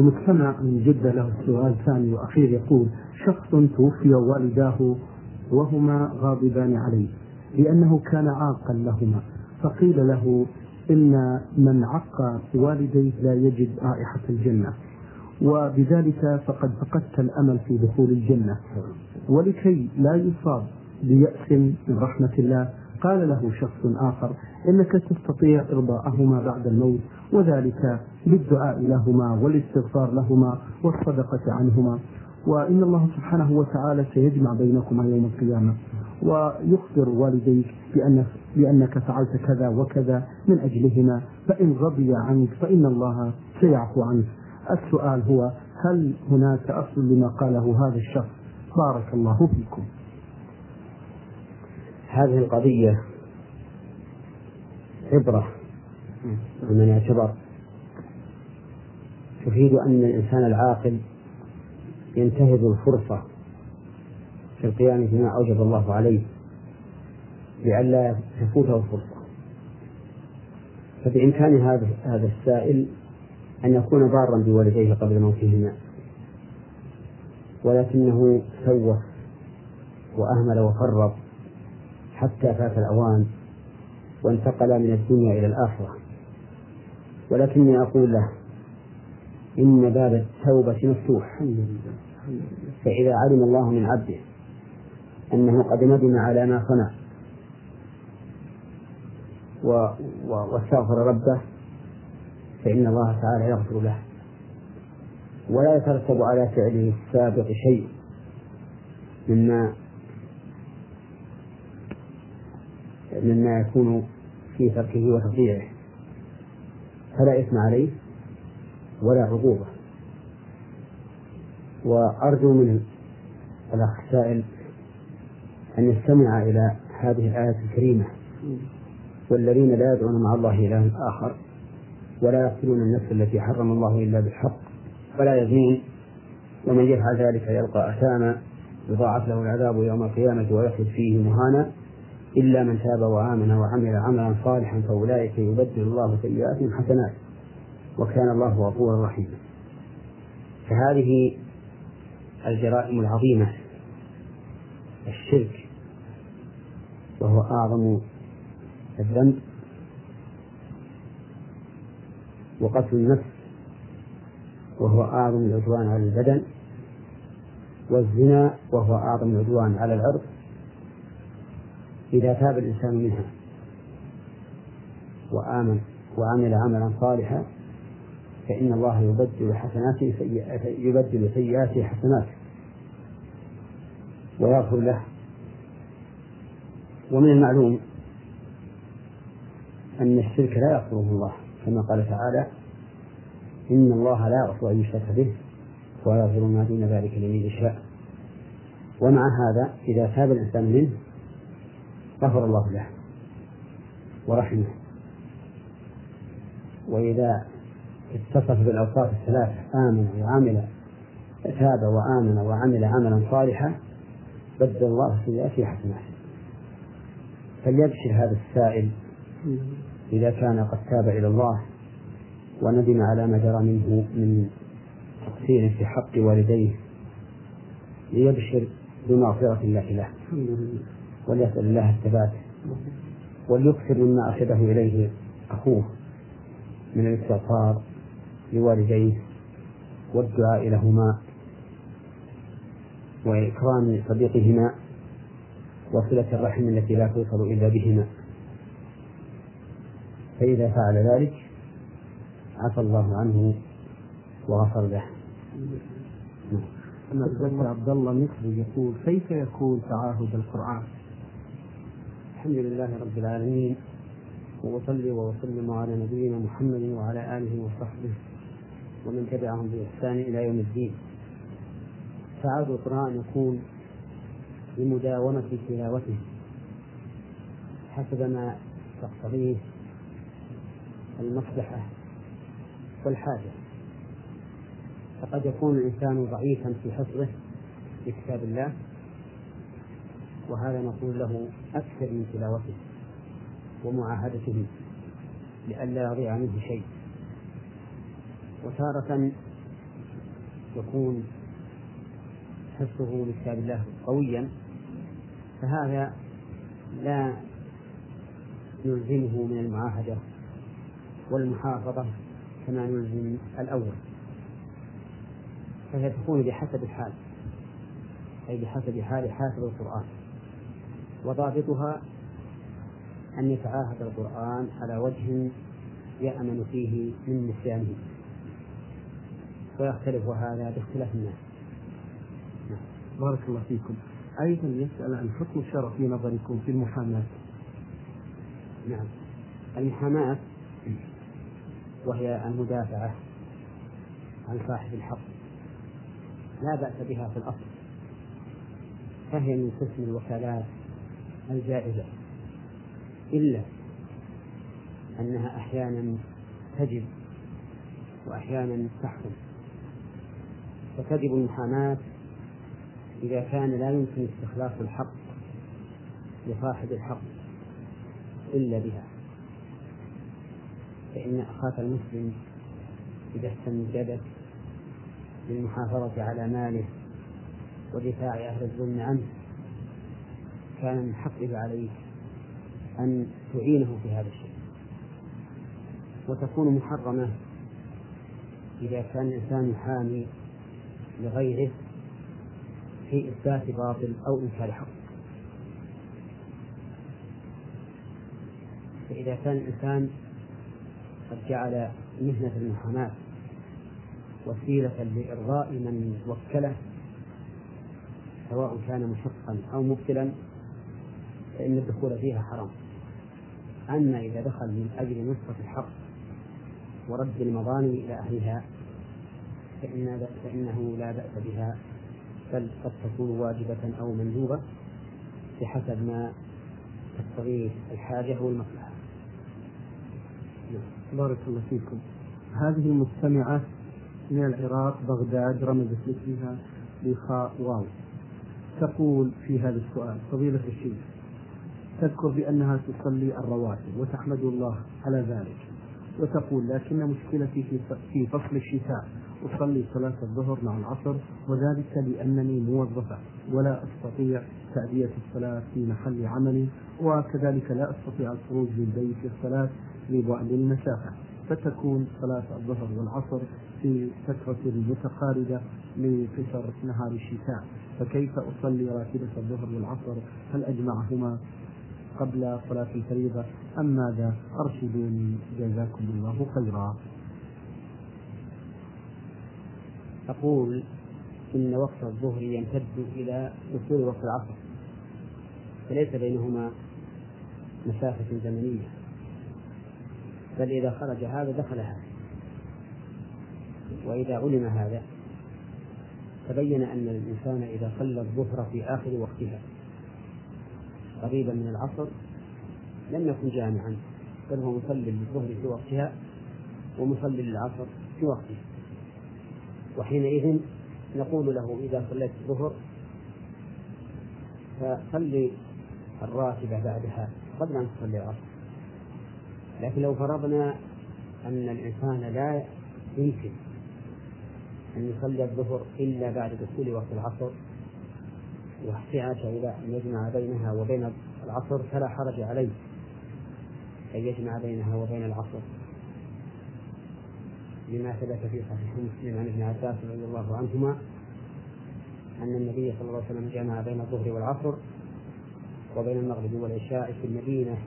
المجتمع من جدة له سؤال ثاني وأخير يقول شخص توفي والداه وهما غاضبان عليه لأنه كان عاقا لهما فقيل له إن من عق والديه لا يجد رائحة الجنة وبذلك فقد فقدت الأمل في دخول الجنة ولكي لا يصاب بيأس من رحمة الله قال له شخص آخر إنك تستطيع إرضاءهما بعد الموت وذلك بالدعاء لهما والاستغفار لهما والصدقة عنهما. وإن الله سبحانه وتعالى سيجمع بينكما يوم القيامة. ويخبر والديك بأن بأنك فعلت كذا وكذا من أجلهما فإن رضي عنك فإن الله سيعفو عنك. السؤال هو هل هناك أصل لما قاله هذا الشخص؟ بارك الله فيكم. هذه القضية عبرة لمن يعتبر تفيد أن الإنسان العاقل ينتهز الفرصة في القيام بما أوجب الله عليه لئلا تفوته الفرصة. فبإمكان هذا هذا السائل أن يكون بارا بوالديه قبل موتهما ولكنه سوف وأهمل وفرط حتى فات الأوان وانتقل من الدنيا إلى الآخرة. ولكني أقول له إن باب التوبة مفتوح. فإذا علم الله من عبده أنه قد ندم على ما صنع واستغفر ربه فإن الله تعالى يغفر له. ولا يترتب على فعله السابق شيء مما مما يكون في تركه وتطيعه فلا إثم عليه ولا عقوبة. وأرجو من الأخ السائل أن يستمع إلى هذه الآية الكريمة. والذين لا يدعون مع الله إلها آخر ولا يقتلون النفس التي حرم الله إلا بالحق ولا يزنون ومن يفعل ذلك يلقى أثاما يضاعف له العذاب يوم القيامة ويخلد فيه مهانا. إلا من تاب وآمن وعمل عملا صالحا فأولئك يبدل الله سيئاتهم حسنات وكان الله غفورا رحيما. فهذه الجرائم العظيمة الشرك وهو أعظم الذنب وقتل النفس وهو أعظم العدوان على البدن والزنا وهو أعظم العدوان على العرض. إذا تاب الإنسان منها وآمن وعمل عملا صالحا فإن الله يبدل حسناته يبدل سيئاته حسنات ويغفر له. ومن المعلوم أن الشرك لا يغفره الله كما قال تعالى إن الله لا يغفر أن يشرك به ويغفر ما دون ذلك لمن يشاء. ومع هذا إذا تاب الإنسان منه غفر الله له ورحمه. وإذا اتصف بالأوصاف الثلاثة آمن وعمل تاب وآمن وعمل عملا صالحا بدل الله سيئاته حسنات فليبشر هذا السائل إذا كان قد تاب إلى الله وندم على ما جرى منه من تقصير في حق والديه ليبشر بمغفرة الله له. وليسأل الله الثبات وليكثر مما أرشده إليه أخوه من الاستغفار لوالديه والدعاء لهما وإكرام صديقهما وصلة الرحم التي لا توصل إلا بهما فإذا فعل ذلك عفى الله عنه وغفر له نعم. عبد الله مصري يقول كيف يكون تعاهد القرآن؟ الحمد لله رب العالمين وأصلي وأسلم على نبينا محمد وعلى آله وصحبه ومن تبعهم بإحسان إلى يوم الدين. تعاهد القرآن يكون بمداومة تلاوته. حسب ما تقتضيه المصلحة والحاجة. فقد يكون الإنسان ضعيفا في حفظه لكتاب الله. وهذا نقول له أكثر من تلاوته ومعاهدته لئلا يضيع منه شيء. وتارة يكون حفظه لكتاب الله قويا فهذا لا نلزمه من المعاهدة والمحافظة كما نلزم الأول. فهي تكون بحسب الحال أي بحسب حال حافظ القرآن. وضابطها أن يتعاهد القرآن على وجه يأمن فيه من نسيانه. ويختلف هذا باختلاف الناس. نعم. بارك الله فيكم. أيضا يسأل عن حكم الشرع في نظركم في المحاماة. نعم. المحاماة وهي المدافعة عن صاحب الحق. لا بأس بها في الأصل. فهي من قسم الوكالات. الجائزة إلا أنها أحيانا تجب وأحيانا تحكم فتجب المحاماة إذا كان لا يمكن استخلاص الحق لصاحب الحق إلا بها. فإن أخاك المسلم إذا استنجدت للمحافظة على ماله ودفاع أهل الظلم عنه كان من حقه عليك أن تعينه في هذا الشيء. وتكون محرمة إذا كان الإنسان يحامي لغيره في إثبات باطل أو إنكار حق. فإذا كان الإنسان قد جعل مهنة المحاماة وسيلة لإرضاء من وكله سواء كان محقا أو مبتلا فإن الدخول فيها حرام أما إذا دخل من أجل نصرة الحق ورد المظالم إلى أهلها فإن فإنه لا بأس بها بل قد تكون واجبة أو مندوبة بحسب ما تقتضيه الحاجة والمصلحة. نعم. بارك الله فيكم. هذه المستمعة من العراق بغداد رمزت اسمها بخاء واو. تقول في هذا السؤال فضيلة الشيخ تذكر بأنها تصلي الرواتب وتحمد الله على ذلك وتقول لكن مشكلتي في في فصل الشتاء أصلي صلاة الظهر مع العصر وذلك لأنني موظفة ولا أستطيع تأدية الصلاة في محل عملي وكذلك لا أستطيع الخروج من بيت الصلاة لبعد المسافة فتكون صلاة الظهر والعصر في فترة متقاربة لفتر نهار الشتاء فكيف أصلي راتبة الظهر والعصر؟ هل أجمعهما؟ قبل صلاة الفريضة. أم ماذا؟ أرشدوني جزاكم الله خيرا. أقول إن وقت الظهر يمتد إلى وصول وقت العصر فليس بينهما مسافة زمنية بل إذا خرج هذا دخل هذا وإذا علم هذا تبين أن الإنسان إذا صلى الظهر في آخر وقتها قريبا من العصر لم يكن جامعا بل هو مصلي للظهر في وقتها ومصلي للعصر في وقتها. وحينئذ نقول له إذا صليت الظهر فصلي الراتبة بعدها قبل أن تصلي العصر. لكن لو فرضنا أن الإنسان لا يمكن أن يصلي الظهر إلا بعد دخول وقت العصر واحتاج إلى أن يجمع بينها وبين العصر فلا حرج عليه أن يجمع بينها وبين العصر. لما ثبت في صحيح مسلم عن ابن عباس رضي الله عنهما أن النبي صلى الله عليه وسلم جمع بين الظهر والعصر وبين المغرب والعشاء في المدينة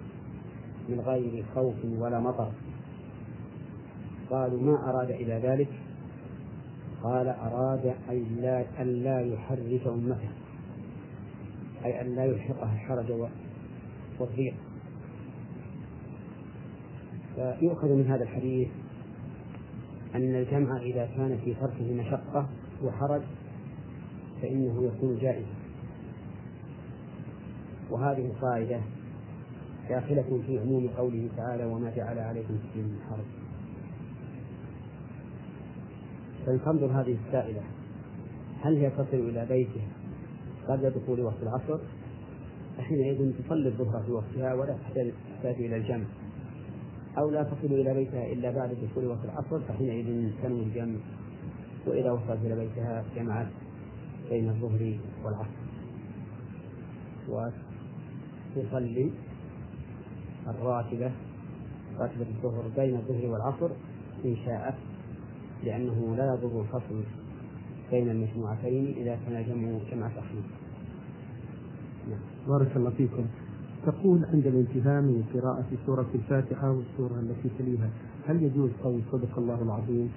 من غير خوف ولا مطر. قالوا ما أراد إلى ذلك؟ قال أراد أن لا يحرك أمته. أي أن لا يلحقها الحرج والضيق فيؤخذ من هذا الحديث أن الجمع إذا كان في تركه مشقة وحرج فإنه يكون جائزا. وهذه القاعدة داخلة في عموم قوله تعالى وما جعل عليكم في من حرج فلتنظر هذه السائلة هل هي تصل إلى بيتها قبل دخول وقت العصر فحينئذ تصلي الظهر في وقتها ولا تحتاج إلى الجمع. أو لا تصل إلى بيتها إلا بعد دخول وقت العصر فحينئذ تنوي الجمع. وإذا وصلت إلى بيتها جمعت بين الظهر والعصر. وتصلي الراتبة راتبة الظهر بين الظهر والعصر إن شاءت لأنه لا يضر الفصل. بين المجموعتين إذا كان الجمع جمع تخفيف. نعم. بارك الله فيكم. تقول عند الانتهاء من قراءة سورة الفاتحة والسورة التي تليها هل يجوز قول صدق الله العظيم؟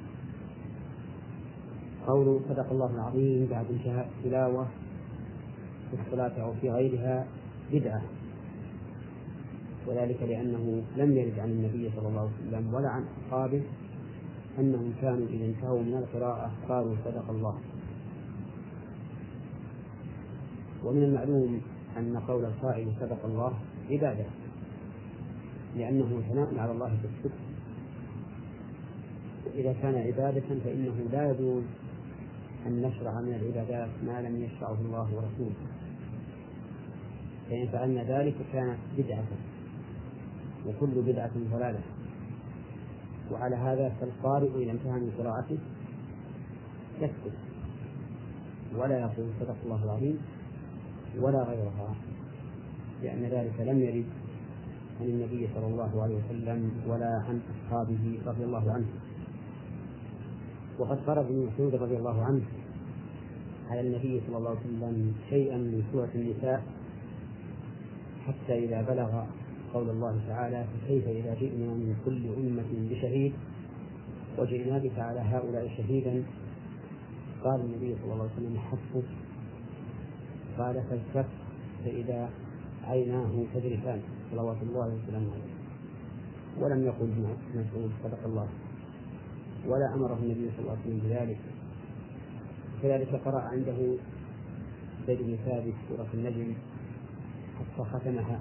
قول صدق الله العظيم بعد انتهاء التلاوة في الصلاة أو في غيرها بدعة وذلك لأنه لم يرد عن النبي صلى الله عليه وسلم ولا عن أصحابه أنهم كانوا إذا انتهوا من القراءة قالوا صدق الله. ومن المعلوم أن قول القائل صدق الله عبادة لأنه ثناء على الله في الصدق إذا كان عبادة فإنه لا يجوز أن نشرع من العبادات ما لم يشرعه الله ورسوله. فإن فعلنا ذلك كانت بدعة وكل بدعة ضلالة. وعلى هذا فالقارئ إذا انتهى من قراءته يسكت ولا يقول صدق الله العظيم ولا غيرها. لأن ذلك لم يرد عن النبي صلى الله عليه وسلم ولا عن أصحابه رضي الله عنهم وقد قرأ ابن مسعود رضي الله عنه على النبي صلى الله عليه وسلم شيئا من سورة النساء حتى إذا بلغ قول الله تعالى فكيف إذا جئنا من كل أمة بشهيد وجئنا بك على هؤلاء شهيدا؟ قال النبي صلى الله عليه وسلم حسبك قال فالكف فإذا عيناه تذرفان صلوات الله وسلامه عليه. ولم يقل مسعود صدق الله. ولا أمره النبي صلى الله عليه وسلم بذلك. كذلك قرأ عنده زيد بن ثابت سورة النجم حتى ختمها.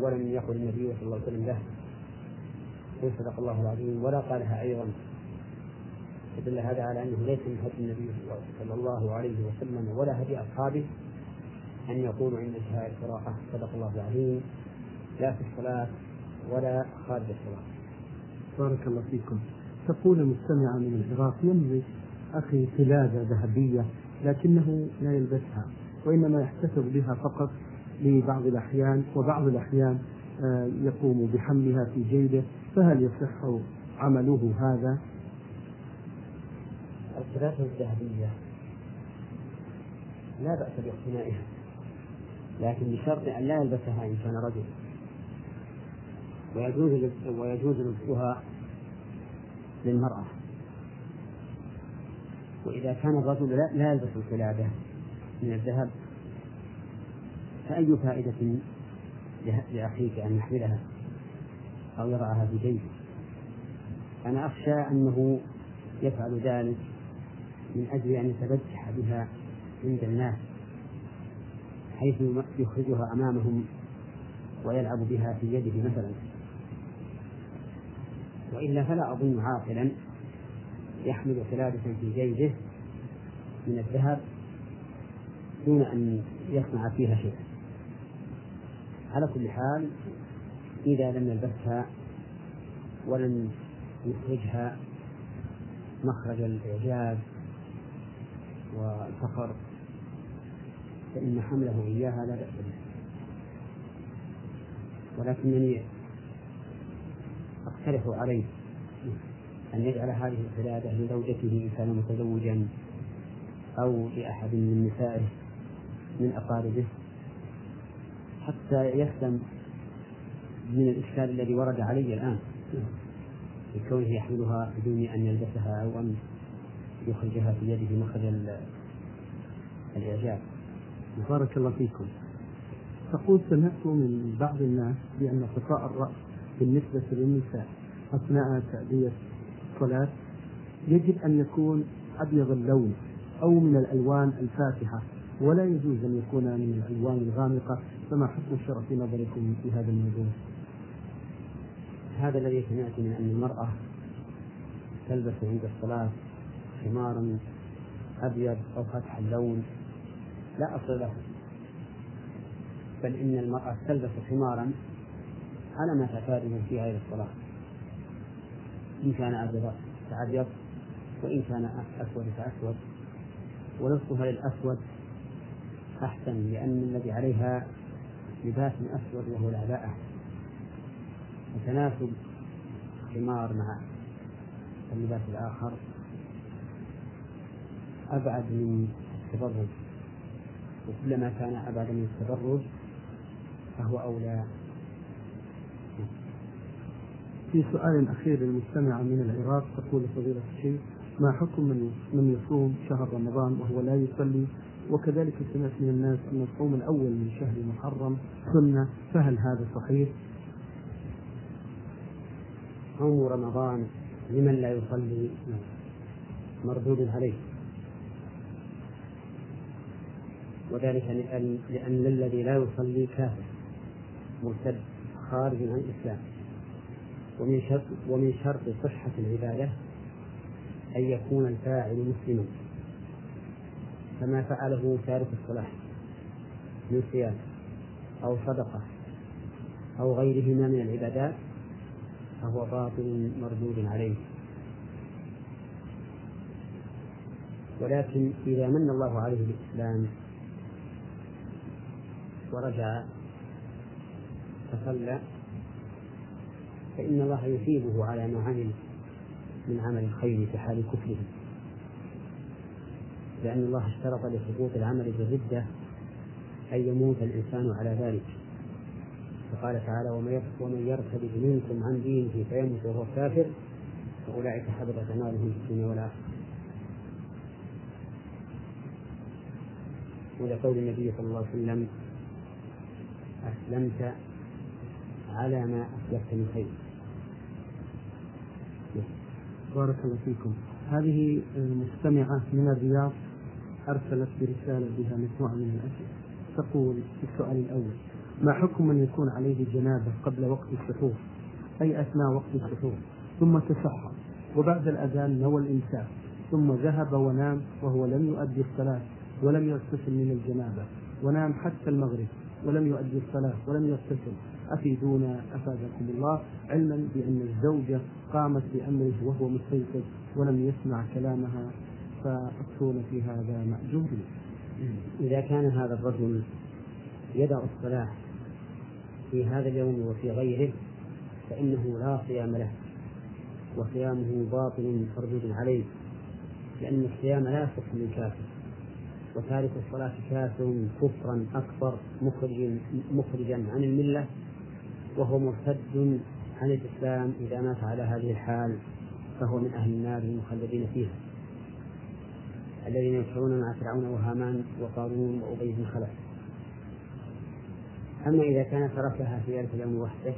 ولم يقل النبي صلى الله عليه وسلم له قل صدق الله العظيم ولا قالها أيضا يدل هذا على أنه ليس من هدي النبي صلى الله عليه وسلم ولا هدي أصحابه أن يقولوا عند انتهاء القراءة صدق الله العظيم لا في الصلاة ولا خارج الصلاة. بارك الله فيكم. تقول مستمعة من العراق يملك أخي قلادة ذهبية لكنه لا يلبسها وإنما يحتفظ بها فقط لبعض الأحيان وبعض الأحيان آه، يقوم بحملها في جيبه فهل يصح عمله هذا؟ القلادة الذهبية لا بأس باقتنائها لكن بشرط أن لا يلبسها إن كان رجل ويجوز ويجوز لبسها للمرأة وإذا كان الرجل لا يلبس القلادة من الذهب فأي فائدة لأخيك أن يحملها أو يضعها في جيبه؟ أنا أخشى أنه يفعل ذلك من أجل أن يتبجح بها عند الناس حيث يخرجها أمامهم ويلعب بها في يده مثلا. وإلا فلا أظن عاقلا يحمل قلادة في جيبه من الذهب دون أن يصنع فيها شيئا. على كل حال إذا لم يلبسها ولم يخرجها مخرج الإعجاز والفخر فإن حمله إياها لا بأس به. ولكنني أقترح عليه أن يجعل هذه القلادة لزوجته إن كان متزوجا أو لأحد من نسائه من أقاربه. حتى يسلم من الإشكال الذي ورد علي الآن. بكونه يحملها بدون أن يلبسها أو أن يخرجها في يده مخرج الإعجاب. بارك الله فيكم. تقول سمعت من بعض الناس بأن غطاء الرأس بالنسبة للنساء أثناء تأدية الصلاة يجب أن يكون أبيض اللون أو من الألوان الفاتحة ولا يجوز أن يكون من الألوان الغامقة فما حكم الشرع في نظركم في هذا الموضوع؟ هذا الذي سمعت من أن المرأة تلبس عند الصلاة خمارا أبيض أو فتح اللون. لا أصل له. بل إن المرأة تلبس خمارا على ما تعتاده في غير الصلاة. إن كان أبيض فأبيض وإن كان أسود فأسود ولبسها للأسود أحسن لأن الذي عليها لباس أسود وهو العباءة وتناسب الخمار مع اللباس الآخر. أبعد من التبرج. وكلما كان أبعد من التبرج فهو أولى. في سؤال أخير للمستمع من العراق تقول فضيلة الشيخ ما حكم من من يصوم شهر رمضان وهو لا يصلي وكذلك سمعت من الناس أن الصوم الأول من شهر محرم. سنة فهل هذا صحيح؟ صوم رمضان لمن لا يصلي مردود عليه. وذلك لأن, لأن الذي لا يصلي كافر مرتد خارج عن الإسلام. ومن شرط ومن شرط صحة العبادة أن يكون الفاعل مسلما. كما فعله تارك الصلاة من صيام أو صدقة أو غيرهما من العبادات فهو باطل مردود عليه. ولكن إذا من الله عليه بالإسلام ورجع فصلى فإن الله يثيبه على ما عمل من عمل الخير في حال كفره. لأن الله اشترط لسقوط العمل بالردة أن يموت الإنسان على ذلك. فقال تعالى ومن يرتد منكم عن دينه فيموت وهو كافر فأولئك حبطت أعمالهم في الدنيا والآخرة. ولقول النبي صلى الله عليه وسلم أسلمت على ما أسلفت من خير. بارك الله فيكم. هذه مستمعة من الرياض. أرسلت برسالة بها مجموعة من الأسئلة. تقول في السؤال الأول ما حكم من يكون عليه جنابة قبل وقت السحور؟ أي أثناء وقت السحور؟ ثم تسحر وبعد الأذان نوى الإمساك ثم ذهب ونام وهو لم يؤدي الصلاة ولم يغتسل من الجنابة ونام حتى المغرب ولم يؤدي الصلاة ولم يغتسل أفيدونا أفادكم الله علما بأن الزوجة قامت بأمره وهو مستيقظ ولم يسمع كلامها. فأفتون في هذا مأجور. إذا كان هذا الرجل يدع الصلاة في هذا اليوم وفي غيره فإنه لا صيام له وصيامه باطل مردود عليه لأن الصيام لا يصح من كافر وتارك الصلاة كافر كفرا أكبر مخرج مخرجا عن الملة وهو مرتد عن الإسلام إذا مات على هذه الحال فهو من أهل النار المخلدين فيها. الذين يدخلون مع فرعون وهامان وقارون وأبي بن خلف. أما إذا كان تركها في ذلك اليوم وحده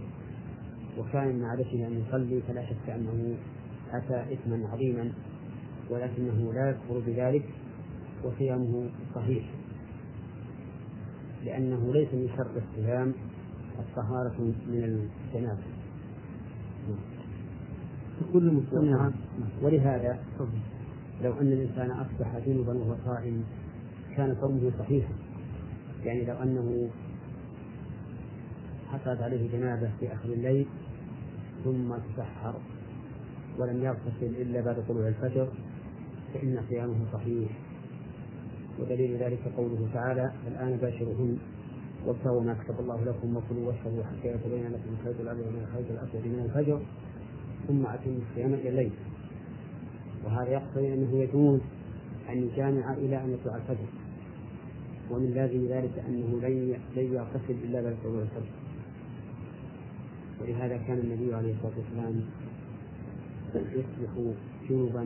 وكان من عادته أن يصلي فلا شك أنه أتى إثما عظيما ولكنه لا يكفر بذلك وصيامه صحيح. لأنه ليس من شرط الصيام الطهارة من الجنابة تقول المستمعة ولهذا لو أن الإنسان أصبح جنبا وهو صائم كان صومه صحيحا يعني لو أنه حصلت عليه جنابة في آخر الليل ثم تسحر ولم يغتسل إلا بعد طلوع الفجر فإن صيامه صحيح. ودليل ذلك قوله تعالى الآن باشرهن وابتغوا ما كتب الله لكم وكلوا واشربوا حتى يتبين لكم الخيط الأبيض من الخيط الأسود من الفجر ثم أتموا الصيام إلى الليل. وهذا يقتضي أنه يجوز أن يجامع إلى أن يطلع الفجر. ومن لازم ذلك أنه لن لن يغتسل إلا بعد طلوع الفجر. ولهذا كان النبي عليه الصلاة والسلام يصبح جنبا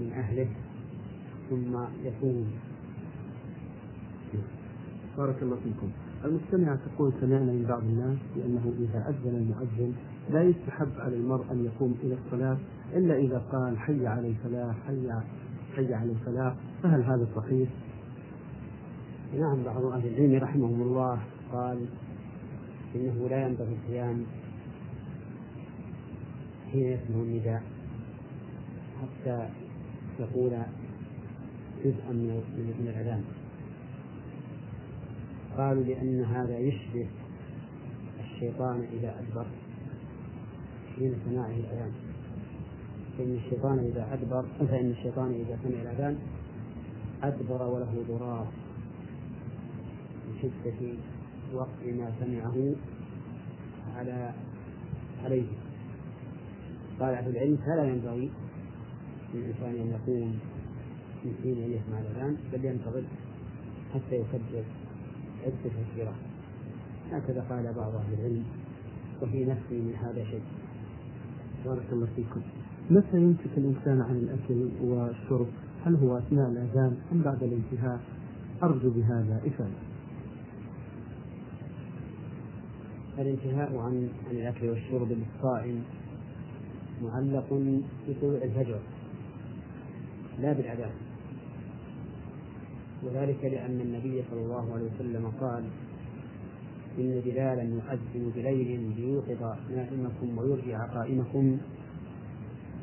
من أهله ثم يصوم بارك الله فيكم. المستمعة تقول سمعنا من بعض الناس بأنه إذا أذن المؤذن لا يستحب على المرء أن يقوم إلى الصلاة إلا إذا قال حي على الفلاح حي حي على الفلاح. فهل هذا صحيح؟ نعم بعض أهل العلم رحمهم الله قال إنه لا ينبغي القيام حين يسمع النداء حتى يقول جزءا من الأذان. قالوا لأن هذا يشبه الشيطان إذا أدبر. حين سماعه الأذان. فإن الشيطان إذا أدبر فإن الشيطان إذا سمع الأذان أدبر وله ضرار. من شدة وقت ما سمعه على عليه. قال أهل العلم فلا ينبغي للإنسان أن يقوم من حين يسمع الأذان بل ينتظر حتى يكبر عدة تكبيرات هكذا قال بعض أهل العلم وفي نفسي من هذا شيء. بارك الله فيكم. متى يمسك الإنسان عن الأكل والشرب؟ هل هو أثناء الأذان أم بعد الانتهاء؟ أرجو بهذا إفادة. الانتهاء عن عن الأكل والشرب للصائم معلق بطلوع الفجر لا بالأذان. وذلك لأن النبي صلى الله عليه وسلم قال إن بلالا يؤذن بليل ليوقظ نائمكم ويرجع قائمكم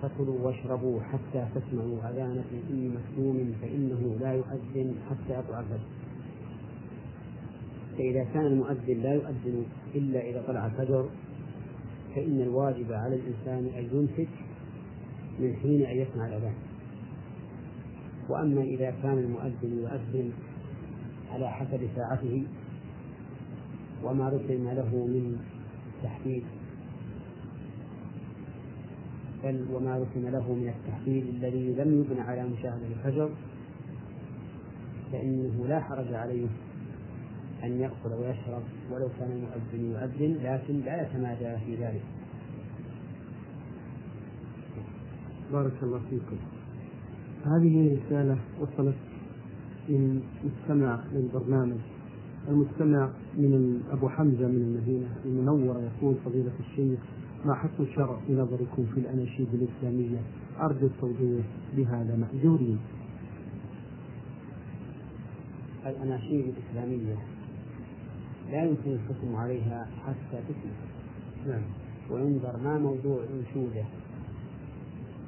فكلوا واشربوا حتى تسمعوا أذان في مسموم فإنه لا يؤذن حتى يطلع الفجر. فإذا كان المؤذن لا يؤذن إلا إذا طلع الفجر فإن الواجب على الإنسان أن يمسك من حين أن يسمع الأذان. وأما إذا كان المؤذن يؤذن على حسب ساعته وما رسم له من تحديد بل وما رسم له من التحديد الذي لم يبنى على مشاهدة الفجر فإنه لا حرج عليه أن يأكل ويشرب ولو كان المؤذن يؤذن لكن لا يتمادى في ذلك. بارك الله فيكم. هذه رسالة وصلت من مستمع للبرنامج. المستمع من أبو حمزة من المدينة المنورة يقول فضيلة الشيخ ما حكم الشرع في نظركم في الأناشيد الإسلامية؟ أرجو التوضيح بهذا مأجورين الأناشيد الإسلامية لا يمكن الحكم عليها حتى تسمع نعم. وينظر ما موضوع أنشودة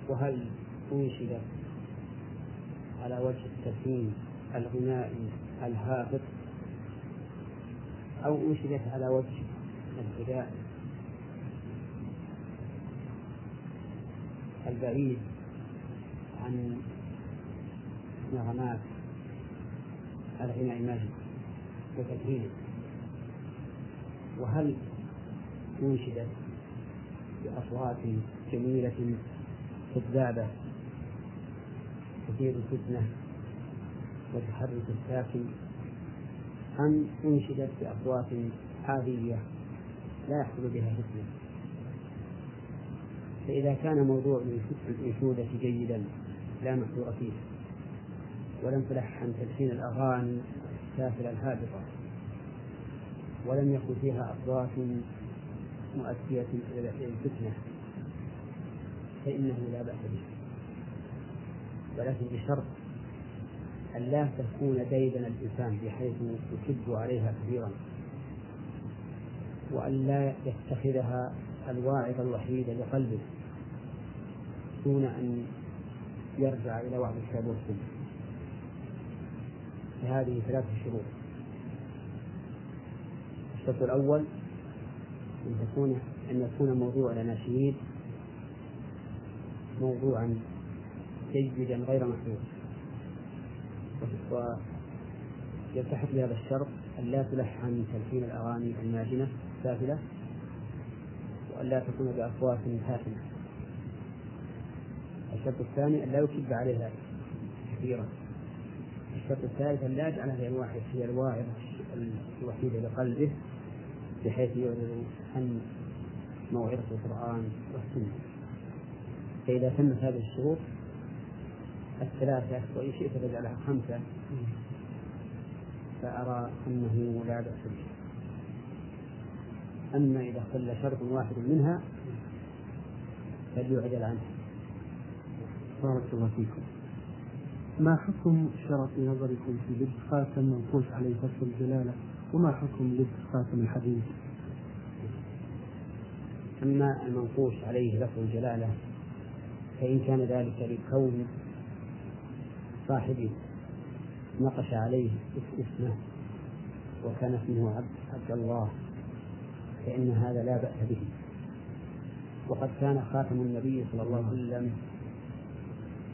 وهل أنشدت على وجه التسميم الغنائي الهابط أو أنشدت على وجه الغذاء البعيد عن نغمات الغناء الماجد وتكهينه وهل أنشدت بأصوات جميلة كذابة تثير الفتنة وتحرك الساكن أم أنشدت بأصوات عادية لا يحصل بها فتنة فإذا كان موضوع الأنشودة جيدا لا محذور فيه. ولم تلحن تلحين الأغاني السافلة الهابطة. ولم يكن فيها أصوات مؤدية إلى الفتنة. فإنه لا بأس به. ولكن بشرط أن لا تكون ديدن الإنسان بحيث يكب عليها كثيرا وأن لا يتخذها الواعظ الوحيد لقلبه دون أن يرجع إلى وعظ الكتاب والسنة فهذه ثلاثة شروط. الشرط الأول أن تكون أن يكون موضوع الأناشيد موضوعا جيدا غير محدود. ويلتحق بهذا الشرط أن لا تلحن تلحين الأغاني الماجنة السافلة وأن لا تكون بأصوات هاتمة الشرط الثاني أن لا يكب عليها كثيرا. الشرط الثالث أن لا يجعلها هي الواحد هي الواعظ الوحيدة لقلبه بحيث يعلن عن موعظة القرآن والسنة. فإذا تمت هذه الشروط الثلاثة وإن شئت تجعلها خمسة. فأرى أنه لا بأس به. أما إذا اختل شرط واحد منها فليعدل عنه. بارك الله فيكم. ما حكم شرط نظركم في لبس خاتم منقوش عليه لفظ الجلالة؟ وما حكم لبس خاتم الحديث؟ أما المنقوش عليه لفظ الجلالة فإن كان ذلك لكون صاحبه نقش عليه اسمه وكان اسمه عبد, عبد الله فإن هذا لا بأس به. وقد كان خاتم النبي صلى الله عليه وسلم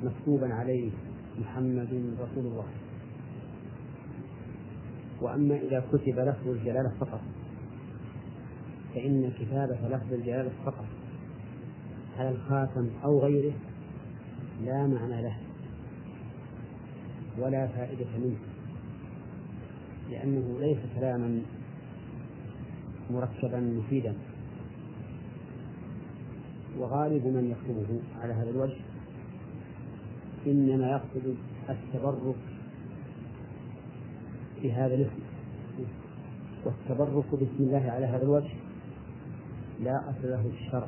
مكتوبا عليه محمد رسول الله. وأما إذا كتب لفظ الجلالة فقط فإن كتابة لفظ الجلالة فقط. على الخاتم أو غيره لا معنى له. ولا فائدة منه. لأنه ليس كلاما مركبا مفيدا. وغالب من يكتبه على هذا الوجه إنما يقصد التبرك بهذا الاسم. والتبرك باسم الله على هذا الوجه لا أصل له في الشرع.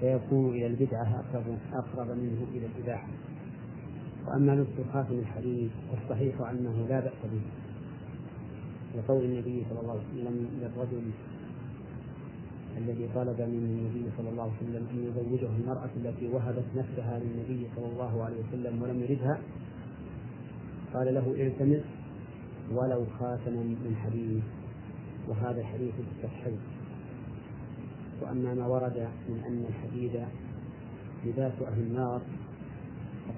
فيكون إلى البدعة أقرب أقرب منه إلى الإباحة. وأما لبس خاتم الحديث فالصحيح أنه لا بأس به. لقول النبي صلى الله عليه وسلم للرجل الذي طلب من النبي صلى الله عليه وسلم أن يزوجه المرأة التي وهبت نفسها للنبي صلى الله عليه وسلم ولم يردها قال له التمس ولو خاتما من حديد. وهذا الحديث بالصحيح وأما ما ورد من أن الحديد لباس أهل النار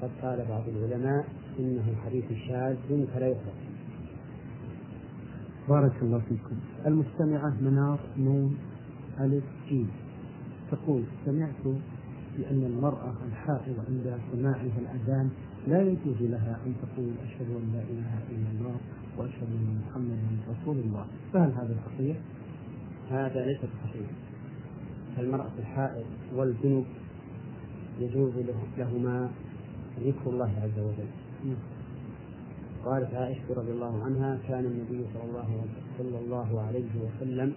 فقد قال بعض العلماء إنه حديث شاذ فلا يخرج بارك الله فيكم. المستمعة منار نون ألف جيم. تقول سمعت بأن المرأة الحائض عند سماعها الأذان لا يجوز لها أن تقول أشهد أن لا إله إلا الله وأشهد أن محمدا رسول الله. فهل هذا صحيح؟ هذا ليس صحيح المرأة الحائض والجنب يجوز لهما ذكر الله عز وجل. قالت عائشة رضي الله عنها كان النبي صلى الله صلى الله عليه وسلم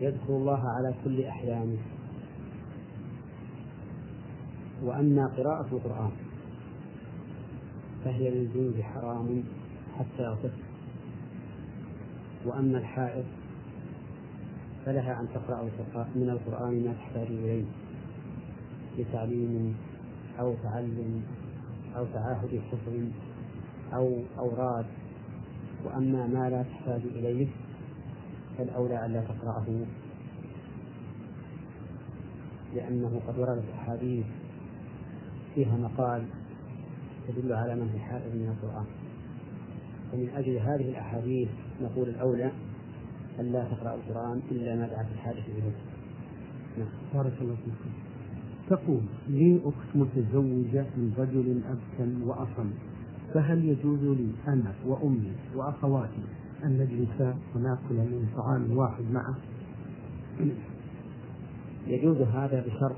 يذكر الله على كل أحيانه وأما قراءة القرآن فهي للجنود حرام حتى يغتسل وأما الحائض فلها أن تقرأ من القرآن ما تحتاج إليه لتعليم أو تعلم أو تعاهد حفظ أو أوراد وأما ما لا تحتاج إليه فالأولى ألا تقرأه لأنه قد وردت أحاديث فيها مقال تدل على من في حائض من القرآن. ومن أجل هذه الأحاديث نقول الأولى ألا تقرأ القرآن إلا ما دعت الحاجة إليه. نعم. بارك الله فيكم تقول لي أخت متزوجة من رجل أبكم وأصم فهل يجوز لي أنا وأمي وأخواتي أن نجلس ونأكل من طعام واحد معه؟ يجوز هذا بشرط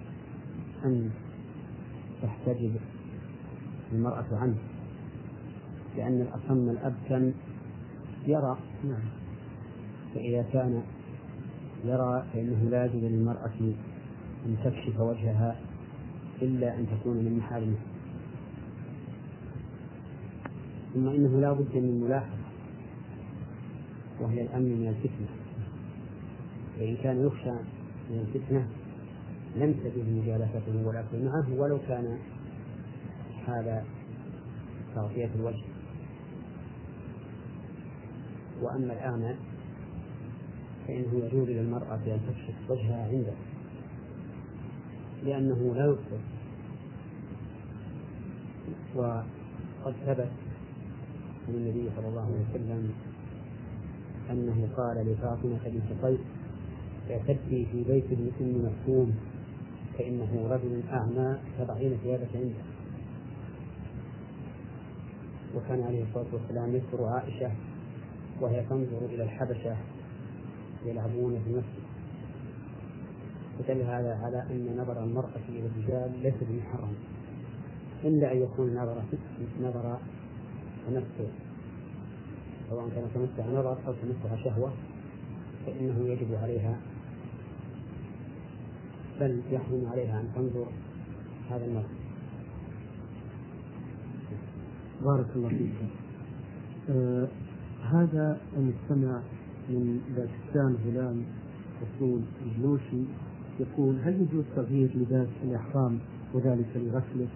أن تحتجب المرأة عنه لأن الأصم الأبكم يرى نعم فإذا كان يرى فإنه لا يجوز للمرأة أن تكشف وجهها إلا أن تكون من محارمه ثم إنه لا بد من ملاحظة وهي الأمن من الفتنة. فإن كان يخشى من الفتنة لم تجد مجالسته والأكل معه ولو كان حال تغطية الوجه. وأما الأعمى فإنه يجوز للمرأة أن تكشف وجهها عنده. لأنه لا يبصر وقد ثبت عن النبي صلى الله عليه وسلم أنه قال لفاطمة بنت قيس اعتدي في بيت ابن مكتوم فإنه رجل أعمى تضعين ثيابك عنده. وكان عليه الصلاة والسلام يذكر عائشة وهي تنظر إلى الحبشة يلعبون في المسجد. ودل هذا على أن نظر المرأة إلى الرجال ليس بمحرم. إلا أن يكون نظر نظر تمتع سواء كان تمتع نظر أو تمتع شهوة فإنه يجب عليها بل يحرم عليها أن تنظر هذا النظر. بارك الله فيك. آه هذا المستمع من باكستان غلام رسول الجلوشي يقول هل يجوز تغيير لباس الإحرام وذلك لغسله؟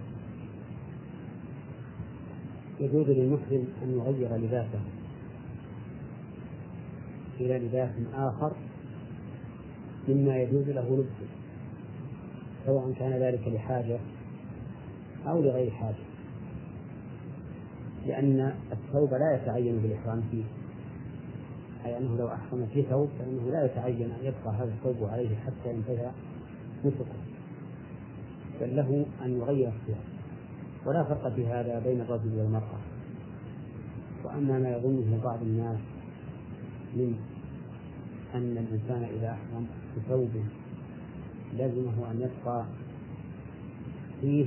يجوز للمحرم أن يغير لباسه إلى لباس آخر مما يجوز له لبسه سواء كان ذلك لحاجة أو لغير حاجة لأن الثوب لا يتعين بالإحرام فيه أي أنه لو أحرم في ثوب فإنه لا يتعين أن يبقى هذا الثوب عليه حتى ينتهي نسكه بل له أن يغير الثياب ولا فرق في هذا بين الرجل والمرأة. وأما ما يظنه بعض الناس من أن الإنسان إذا أحرم بثوب لزمه أن يبقى فيه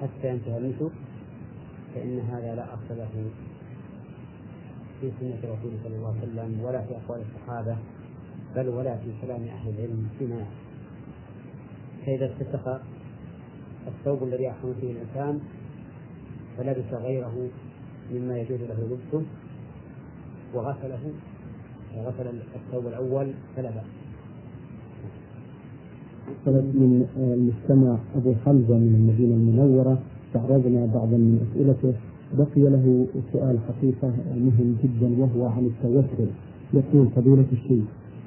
حتى ينتهي النسك فإن هذا لا أصل له. في سنة رسول صلى الله عليه وسلم ولا في أقوال الصحابة بل ولا في كلام أهل العلم فيما فإذا اتسق الثوب الذي أحرم فيه الإنسان فلبس غيره مما يجوز له لبسه وغسله غسل الثوب الأول فلا بأس طلب من المستمع أبو حمزة من المدينة المنورة استعرضنا بعضا من أسئلته. بقي له سؤال حقيقة مهم جدا وهو عن التوسل. يقول فضيلة الشيخ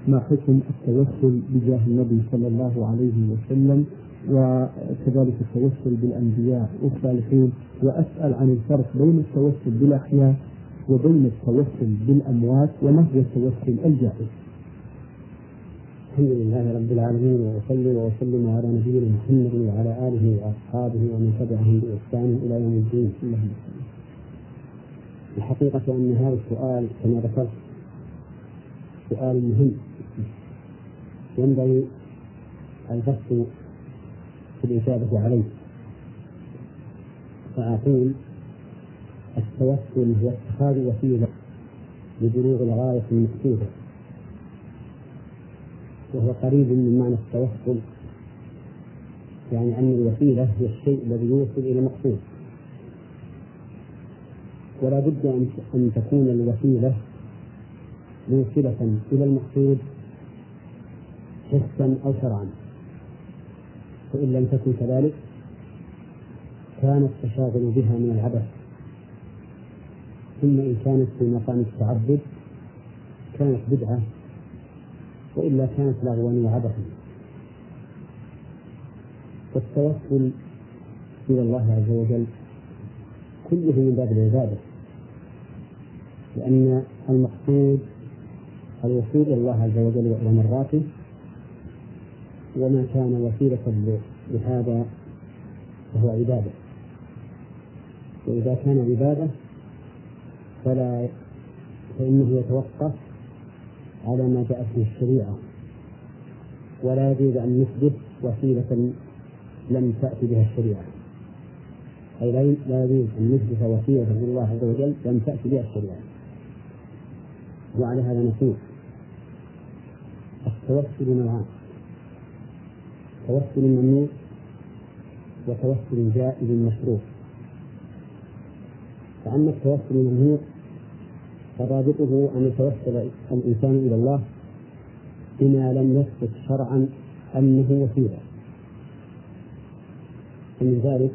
ما حكم التوسل بجاه النبي صلى الله عليه وسلم؟ وكذلك التوسل بالأنبياء والصالحين. وأسأل عن الفرق بين التوسل بالأحياء وبين التوسل بالأموات وما هو التوسل الجائز. الحمد لله رب العالمين وأصلي وأسلم على نبينا محمد وعلى آله وأصحابه ومن تبعهم بإحسان إلى يوم الدين. اللهم الحقيقة أن هذا السؤال كما ذكرت سؤال مهم. ينبغي البحث في الإجابة عليه. فأقول التوسل هو اتخاذ وسيلة لبلوغ الغاية المقصودة وهو قريب من معنى التوسل يعني أن الوسيلة هي الشيء الذي يوصل إلى المقصود ولا بد أن تكون الوسيلة موصلة إلى المقصود حسا أو شرعا. فإن لم تكن كذلك كان التشاغل بها من العبث. ثم إن كانت في مقام التعبد كانت بدعة وإلا كانت لغوا وعبثا والتوسل إلى الله عز وجل كله من باب العبادة لأن المقصود الوصول إلى الله عز وجل وإلى مراته وما كان وسيلة لهذا فهو عبادة. وإذا كان عبادة فلا فإنه يتوقف على ما جاءت به الشريعة. ولا يجوز أن نثبت وسيلة لم تأتي بها الشريعة. أي لا يجوز أن نثبت وسيلة لله عز وجل لم تأتي بها الشريعة. وعلى هذا نقول التوسل نوعان. توسل ممنوع وتوسل جائز مشروع. فأما التوسل الممنوع فرابطه أن يتوسل الإنسان إلى الله بما لم يثبت شرعا أنه وسيلة. ومن ذلك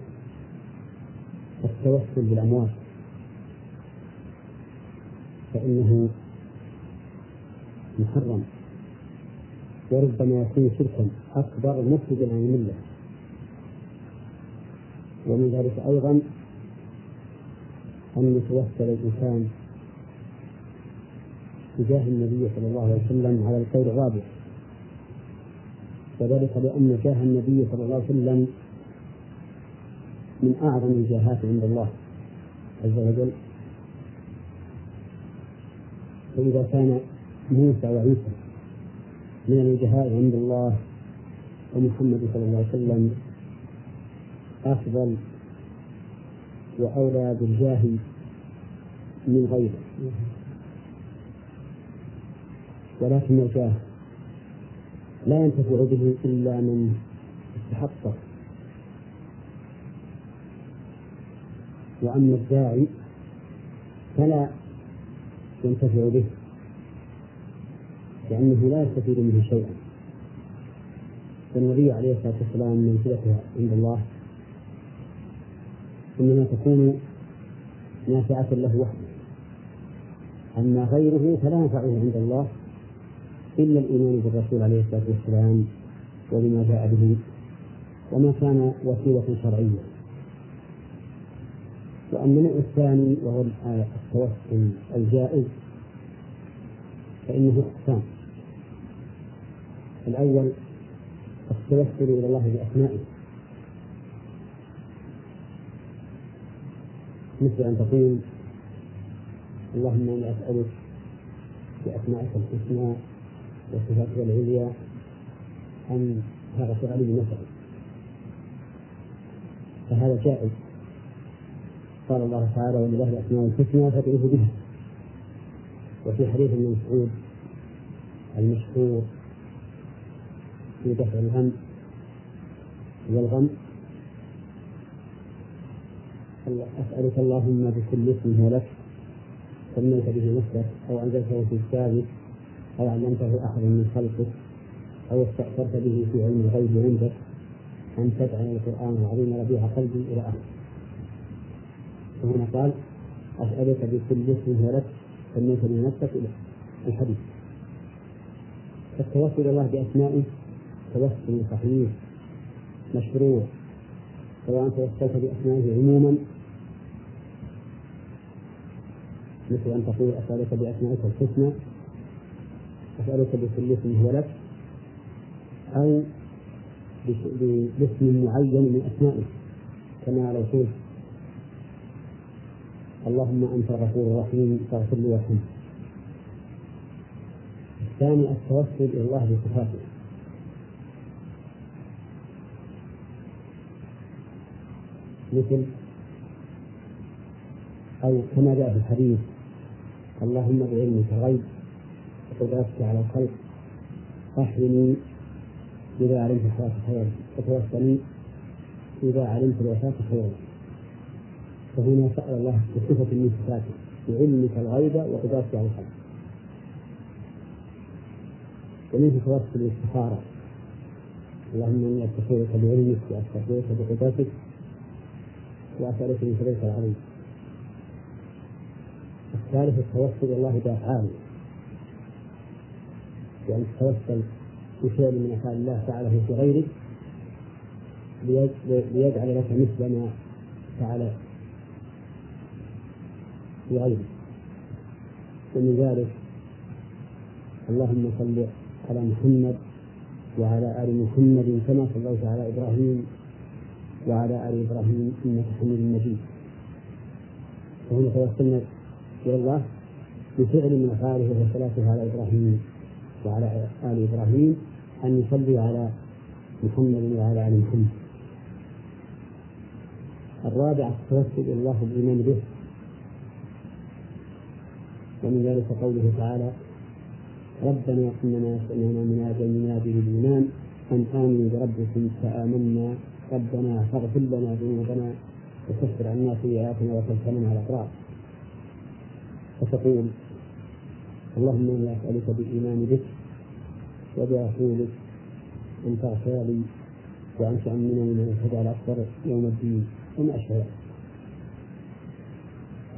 التوسل بالأموال فإنه محرم. وربما يكون شركا أكبر مفسدا عن الملة. ومن ذلك أيضا أن يتوسل الإنسان تجاه النبي صلى الله عليه وسلم على القول الرابع. وذلك لأن جاه النبي صلى الله عليه وسلم من أعظم الجاهات عند الله عز وجل. فإذا كان موسى وعيسى من الوجهاء عند الله ومحمد صلى الله عليه وسلم أفضل وأولى بالجاه من غيره. ولكن الجاه لا ينتفع به إلا من استحقه وأما الداعي فلا ينتفع به لأنه لا يستفيد منه شيئا. فالنبي عليه الصلاة والسلام منزلته عند الله إنما تكون نافعة له وحده. أما غيره فلا ينفعه عند الله. إلا الإيمان بالرسول عليه الصلاة والسلام وبما جاء به وما كان وسيلة شرعية. وأما النوع الثاني وهو التوسل الجائز فإنه أقسام الأول التوسل إلى الله بأسمائه. مثل أن تقول اللهم إني أسألك بأسمائك الحسنى وصفاتك العليا أن تغفر لي بنفسك فهذا جائز. قال الله تعالى ولله الأسماء الحسنى فادعوه بها. وفي حديث ابن مسعود المشهور في دفع الهم والغم أسألك اللهم بكل اسم هو لك سميت به نفسك أو أنزلته في كتابك أو علمته أحد من خلقك؟ أو استأثرت به في علم الغيب عندك؟ أن تجعل القرآن العظيم ربيع قلبي إلى آخره؟ وهنا قال أسألك بكل اسم هو لك سميت به نفسك إلى الحديث. فالتوسل إلى الله بأسمائه توسل صحيح مشروع. سواء توسلت بأسمائه عموما مثل أن تقول أسألك بأسمائك الحسنى أسألك بكل اسم هو لك أو باسم معين من أسمائك كما لو قلت اللهم أنت الغفور الرحيم فاغفر لي وارحمني. الثاني التوسل إلى الله بصفاته. مثل أو كما جاء في الحديث اللهم بعلمك الغيب وقدرتك على الخلق أحيني إذا علمت الحياة خيرا وتوفني إذا علمت الوفاة خيرا. فهنا سأل الله بصفة من صفاته بعلمك الغيب وقدرتك على الخلق. ومنه توسل الاستخارة اللهم إني أستخيرك بعلمك وأستخيرك بقدرتك وأسألك من فضلك العظيم. الثالث التوسل الله بأفعاله. يعني تتوسل بفعل من أفعال الله فعله في غيرك ليجعل لك مثل ما فعل في غيرك ومن ذلك اللهم صل على محمد وعلى آل محمد كما صليت على إبراهيم وعلى آل إبراهيم إنك حميد مجيد. وهنا توسلنا إلى الله بفعل من أفعاله وهو صلاته على إبراهيم. وعلى آل إبراهيم أن يصلي على محمد وعلى آل محمد. الرابع التوسل إلى الله بالإيمان به. ومن ذلك قوله تعالى ربنا إننا سمعنا منادى ينادي بالإيمان أن آمنوا بربكم فآمنا. ربنا فاغفر لنا ذنوبنا وكفر عنا سيئاتنا وتوفنا على الأبرار. فتقول اللهم إني أسألك بالإيمان بك وبرسولك أن تغفر لي وأن تؤمنني من الهدى الأكبر يوم الدين. وما أشبه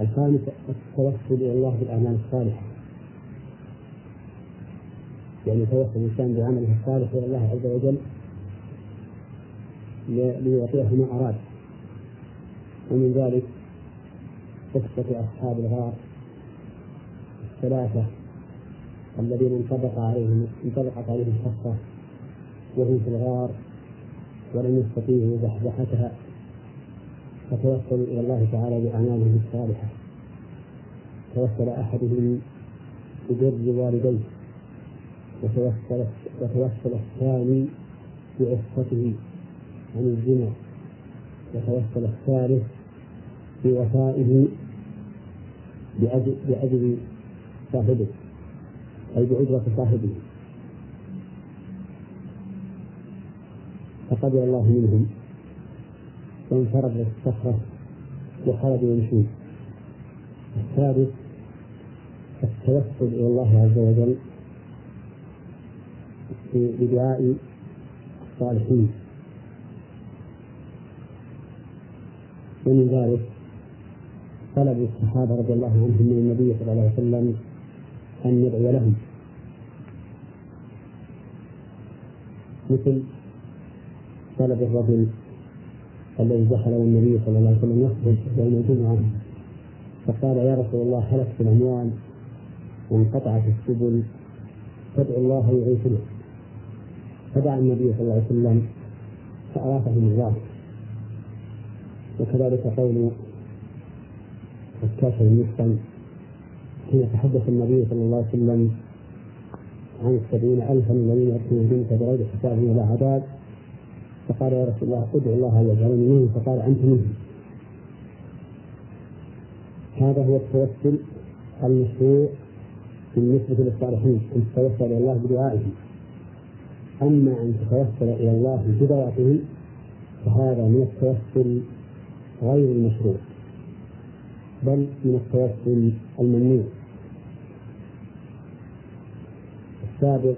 الخامس التوسل إلى الله بالأعمال الصالحة. يعني يتوسل الإنسان بعمله الصالح إلى الله عز وجل ليعطيه ما أراد. ومن ذلك قصة أصحاب الغار الثلاثة الذين انطبق عليهم انطبقت عليهم الحصة وهم في الغار ولم يستطيعوا زحزحتها فتوسلوا إلى الله تعالى بأعمالهم الصالحة. توسل أحدهم ببر والديه. وتوسل وتوسل الثاني بعفته عن الزنا. وتوسل الثالث بوفائه بأجل صاحبه. أي بأجرة صاحبه. فقبل الله منهم وانفرد الصخرة وخرجوا يمشون. الثالث التوسل إلى الله عز وجل بدعاء الصالحين. ومن ذلك طلب الصحابة رضي الله عنهم من النبي صلى الله عليه وسلم أن يدعو لهم. مثل طلب الرجل الذي دخل النبي صلى الله عليه وسلم يخرج يوم الجمعة. فقال يا رسول الله هلكت الأموال وانقطعت السبل. فادعو الله يعيشنا فدعا النبي صلى الله عليه وسلم فأراثهم الله وكذلك قول الكاشف المحسن حين تحدث النبي صلى الله عليه وسلم عن السبعين ألفا الذين يأتون الجنة بغير حساب ولا عذاب. فقال يا رسول الله ادعو الله ان يجعلني منهم. فقال أنت منهم. هذا هو التوسل المشروع بالنسبة للصالحين أن تتوسل إلى الله بدعائهم. أما أن تتوسل إلى الله بذواتهم فهذا من التوسل غير المشروع بل من التوسل الممنوع. السابق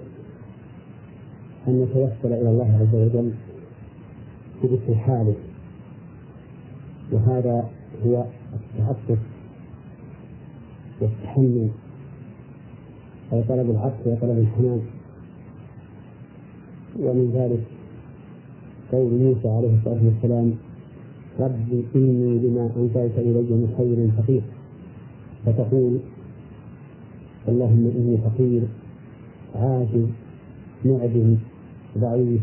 أن نتوسل إلى الله عز وجل بذكر حاله وهذا هو التعطف والتحمل. أي طلب العطف وطلب الحنان ومن ذلك قول موسى عليه الصلاة والسلام رب إني لما أنزلت إلي من خير فقير. فتقول اللهم إني فقير. عاجز معدم ضعيف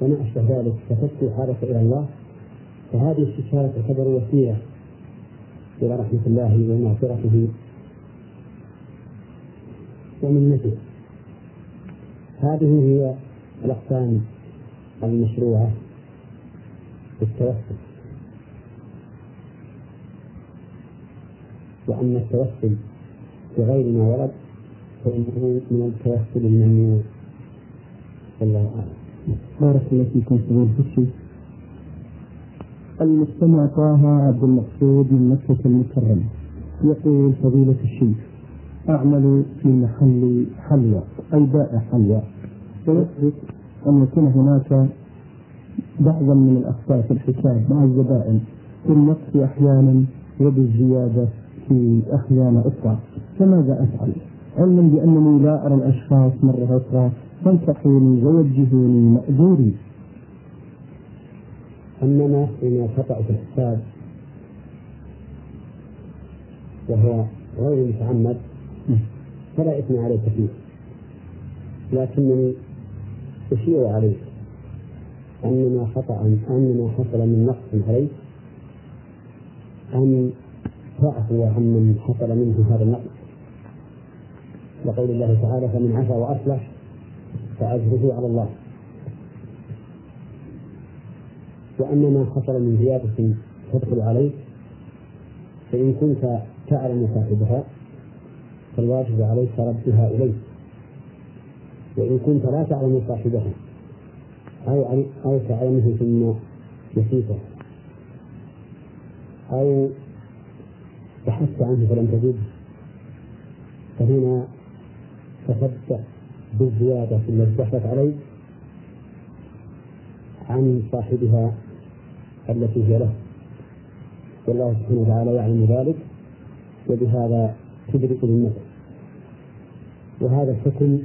وما أشبه ذلك فتكفي حالك إلى الله. فهذه الاستشارة تعتبر وسيلة إلى رحمة الله ومغفرته. ومنته هذه هي الأقسام المشروعة التوسل وأما التوسل بغير ما ورد فإنه من التوسل الممنوع والله أعلم. بارك الله فيكم الشيخ المستمع طه عبد المقصود من مكة المكرمة. يقول فضيلة الشيخ أعمل في محل حلوى أي بائع حلوى. ويثبت أن يكون هناك بعضا من الأخطاء في الحساب مع الزبائن. في النقص أحيانا وبالزيادة في أحيان أخرى. فماذا أفعل؟ علما بأنني لا أرى الأشخاص مرة أخرى فانصحوني ووجهوني مأجوري أما فيما خطأ في الحساب وهو غير متعمد فلا إثم عليك فيه. لكنني أشير عليك. أن ما خطأ أن ما حصل من نقص عليك. أن تعفو عمن حصل منه هذا النقص. وقول الله تعالى فمن عفا وأصلح فأجره على الله. وأما ما حصل من زيادة تدخل عليك فإن كنت تعلم صاحبها فالواجب عليك ردها إليه وإن كنت لا تعلم صاحبها أو أو تعلمه ثم نسيته. أو بحثت عنه فلم تجده. فهنا تصدق بالزيادة التي دخلت عليك عن صاحبها التي هي له. والله سبحانه وتعالى يعلم ذلك وبهذا تدرك ذمته وهذا الحكم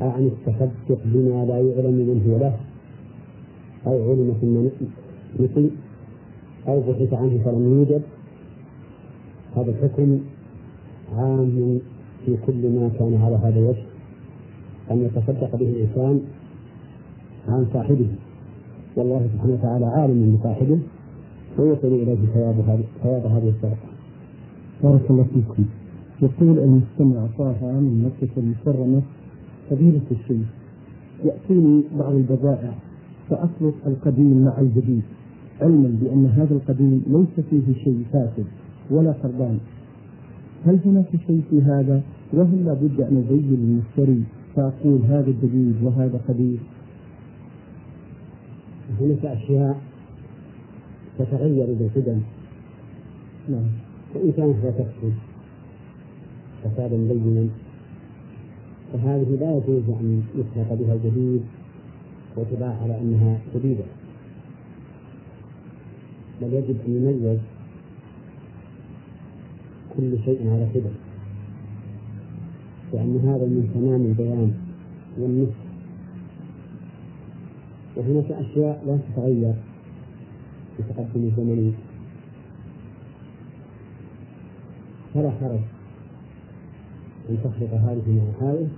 عن التصدق بما لا يعلم من هو له أو علم ثم نسي أو بحث عنه فلم يوجد. هذا الحكم عام في كل ما كان على هذا الوجه أن يتصدق به الإنسان عن صاحبه والله سبحانه وتعالى عالم بصاحبه ويصل إليه ثواب ثواب هذه الصدقة. بارك الله فيكم. يقول المستمع طه من مكة المكرمة فضيلة الشيخ يأتيني بعض البضائع فأخلط القديم مع الجديد علما بأن هذا القديم ليس فيه شيء فاسد ولا خربان هل هناك شيء في هذا وهل لابد أن أزين المشتري فأقول هذا جديد وهذا قديم هناك أشياء تتغير بالقدم نعم. وإن كانت لا تفسد فسادا بينا فهذه لا يجوز أن يخلق بها الجديد وتباع على أنها جديدة. بل يجب أن يميز كل شيء على حدة لأن هذا من تمام البيان والنصح وهناك أشياء لا تتغير بتقدم الزمن فلا حرج أن تخلط هذه مع هذه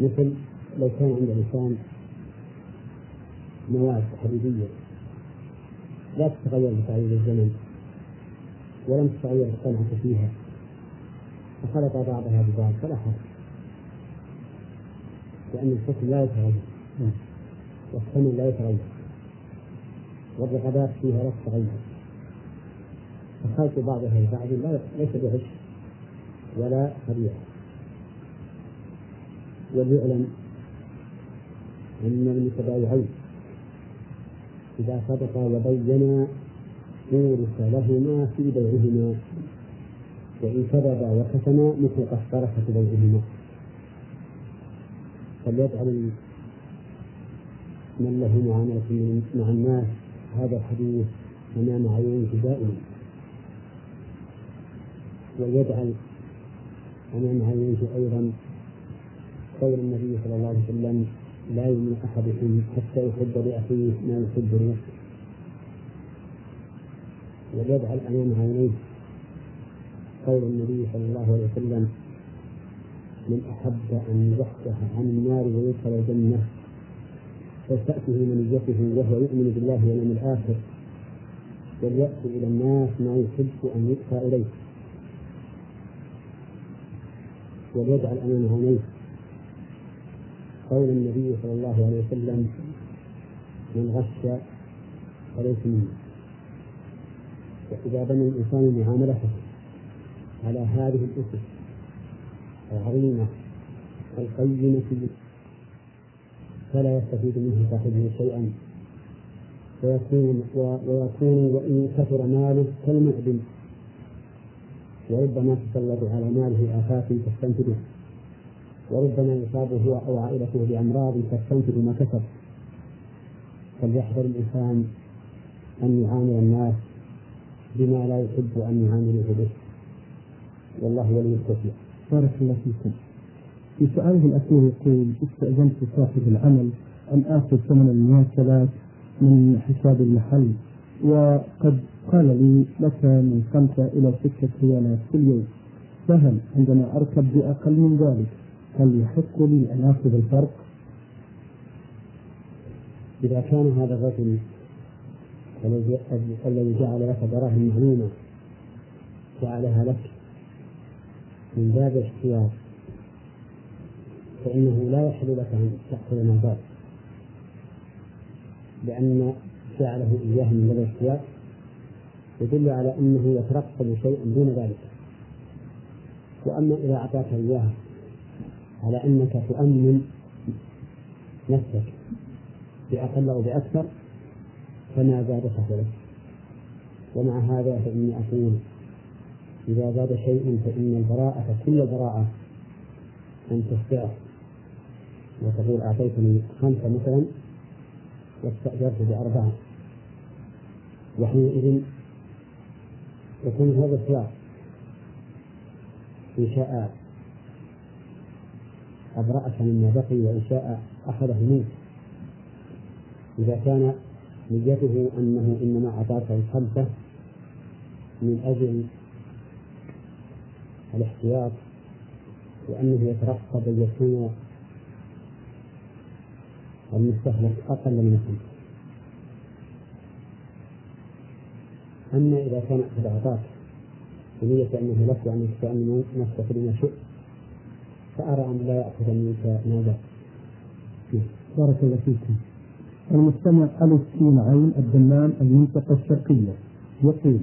مثل لو كان عند الإنسان مواد حديدية لا تتغير بتغيير الزمن ولم تتغير الصنعة فيها. فخلط بعضها ببعض فلا حرج. لأن الحكم لا يتغير. والثمن لا يتغير. والرغبات فيها لا تتغير. فخلط بعضها ببعض ليس بغش ولا خديعة وليعلم أن المتبايعين إذا صدقا وبينا بورك لهما في بيعهما. وإن كذبا وكتما مثل قد بيعهما فليجعل من له معاملة مع الناس هذا الحديث أمام عينيه دائما. وليجعل أمام عينيه أيضا قول النبي صلى الله عليه وسلم لا يؤمن أحدكم حتى يحب لأخيه ما يحب لنفسه. وليجعل أمام عينيه قول النبي صلى الله عليه وسلم من أحب أن يفتح عن النار ويدخل الجنة فلتأته منيته وهو يؤمن بالله واليوم الآخر وليأتي إلى الناس ما يحب أن يؤتى إليه وليجعل أمام عينيه. قول النبي صلى الله عليه وسلم من غش فليس مني. وإذا بنى الإنسان معاملته على هذه الأسس العظيمة القيمة فلا يستفيد منه صاحبه شيئا. ويكون ويكون وإن كثر ماله كالمعدن. وربما تسلط على ماله آفات تستنفده وربما يصاب هو أو عائلته بأمراض تستنفذ ما كسب. فليحذر الإنسان أن يعامل الناس بما لا يحب أن يعاملوه به. والله ولي التوفيق. بارك الله فيكم. في سؤاله الأخير يقول استأذنت صاحب العمل أن آخذ ثمن المواصلات من حساب المحل وقد قال لي لك من خمسة إلى ستة ريالات في اليوم. فهل عندما أركب بأقل من ذلك هل يحق لي أن آخذ الفرق؟ إذا كان هذا الرجل الذي جعل لك دراهم معلومة جعلها لك. من باب الاحتياط فإنه لا يحل لك أن تأخذ ما باب لأن جعله إياه من باب الاحتياط يدل على أنه يترقب شيئا دون ذلك. وأما إذا أعطاك إياها على أنك تؤمن نفسك بأقل أو بأكثر فما زاد فهو ومع هذا فإني أقول إذا زاد شيء فإن البراءة كل براءة أن تستعر. وتقول أعطيتني خمسة مثلا واستأجرت بأربعة. وحينئذ يكون هذا الخيار. إن شاء أبرأك مما بقي وإن شاء أخذه منك. إذا كان نيته أنه إنما أعطاك الخمسة من أجل الاحتياط وأنه يترقب أن يكون المستهلك أقل من الخمسة أما إذا كان قد أعطاك بنية أنه لك وأنك تأمن نفسك بما شئت فأرى أن لا يأخذ منك ماذا؟ بارك الله فيكم المستمع ألف سين عين الدمام المنطقة الشرقية. يقول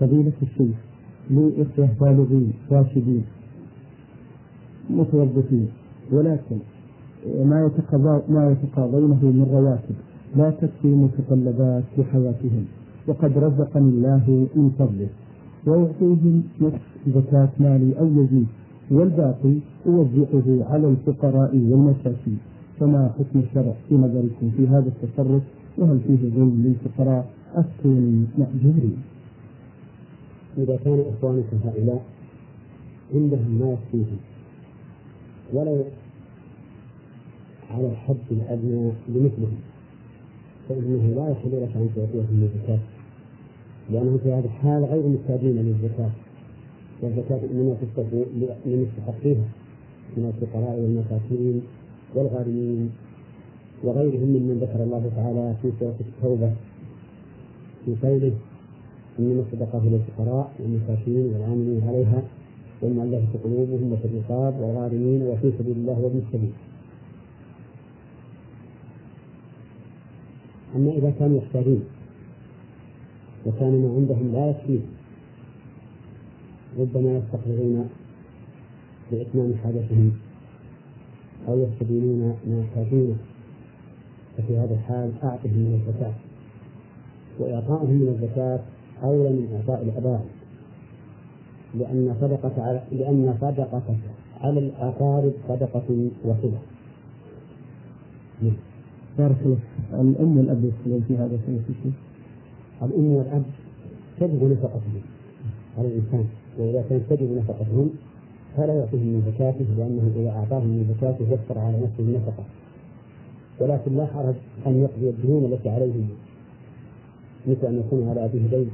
فضيلة الشيخ لي إخوة بالغين راشدين متوظفين ولكن ما يتقاضى ما يتقاضونه من رواتب لا تكفي متطلبات لحياتهم وقد رزقني الله من فضله. وأعطيهم نصف زكاة مالي أو يزيد. والباقي أوزعه على الفقراء والمساكين. فما حكم الشرع في نظركم في هذا التصرف؟ وهل فيه ظلم للفقراء؟ أفتوني مأجورين إذا كان إخوانك هؤلاء عندهم ما يكفيهم ولو على الحد الأدنى لمثلهم فإنه لا يحل لك أن تعطيهم الزكاة لأنهم في هذه الحال غير محتاجين للزكاة والزكاة إنما تستحق لمستحقيها من الفقراء والمساكين والغارمين وغيرهم ممن ذكر الله تعالى في سورة التوبة في قوله إنما الصدقات للفقراء والمساكين والعاملين عليها والمؤلفة قلوبهم وفي الرقاب والغارمين وفي سبيل الله وابن السبيل. أما إذا كانوا يحتاجون وكان ما عندهم لا يكفي ربما يستقرضون لإتمام حاجتهم أو يستدينون ما يحتاجونه ففي هذا الحال أعطهم من الزكاة وإعطائهم من الزكاة أولى من إعطاء الآباء لأن صدقة على لأن صدقة على الأقارب صدقة وصلة. بارك الله الأم والأب يدخلون في هذا الشيء الأم والأب تجب نفقتهم على الإنسان. وإذا كانت تجب نفقتهم فلا يعطيهم من زكاته لأنه إذا أعطاهم من زكاته يسر على نفسه النفقة. ولكن لا حرج أن يقضي الديون التي عليه مثل أن يكون على أبيه دين.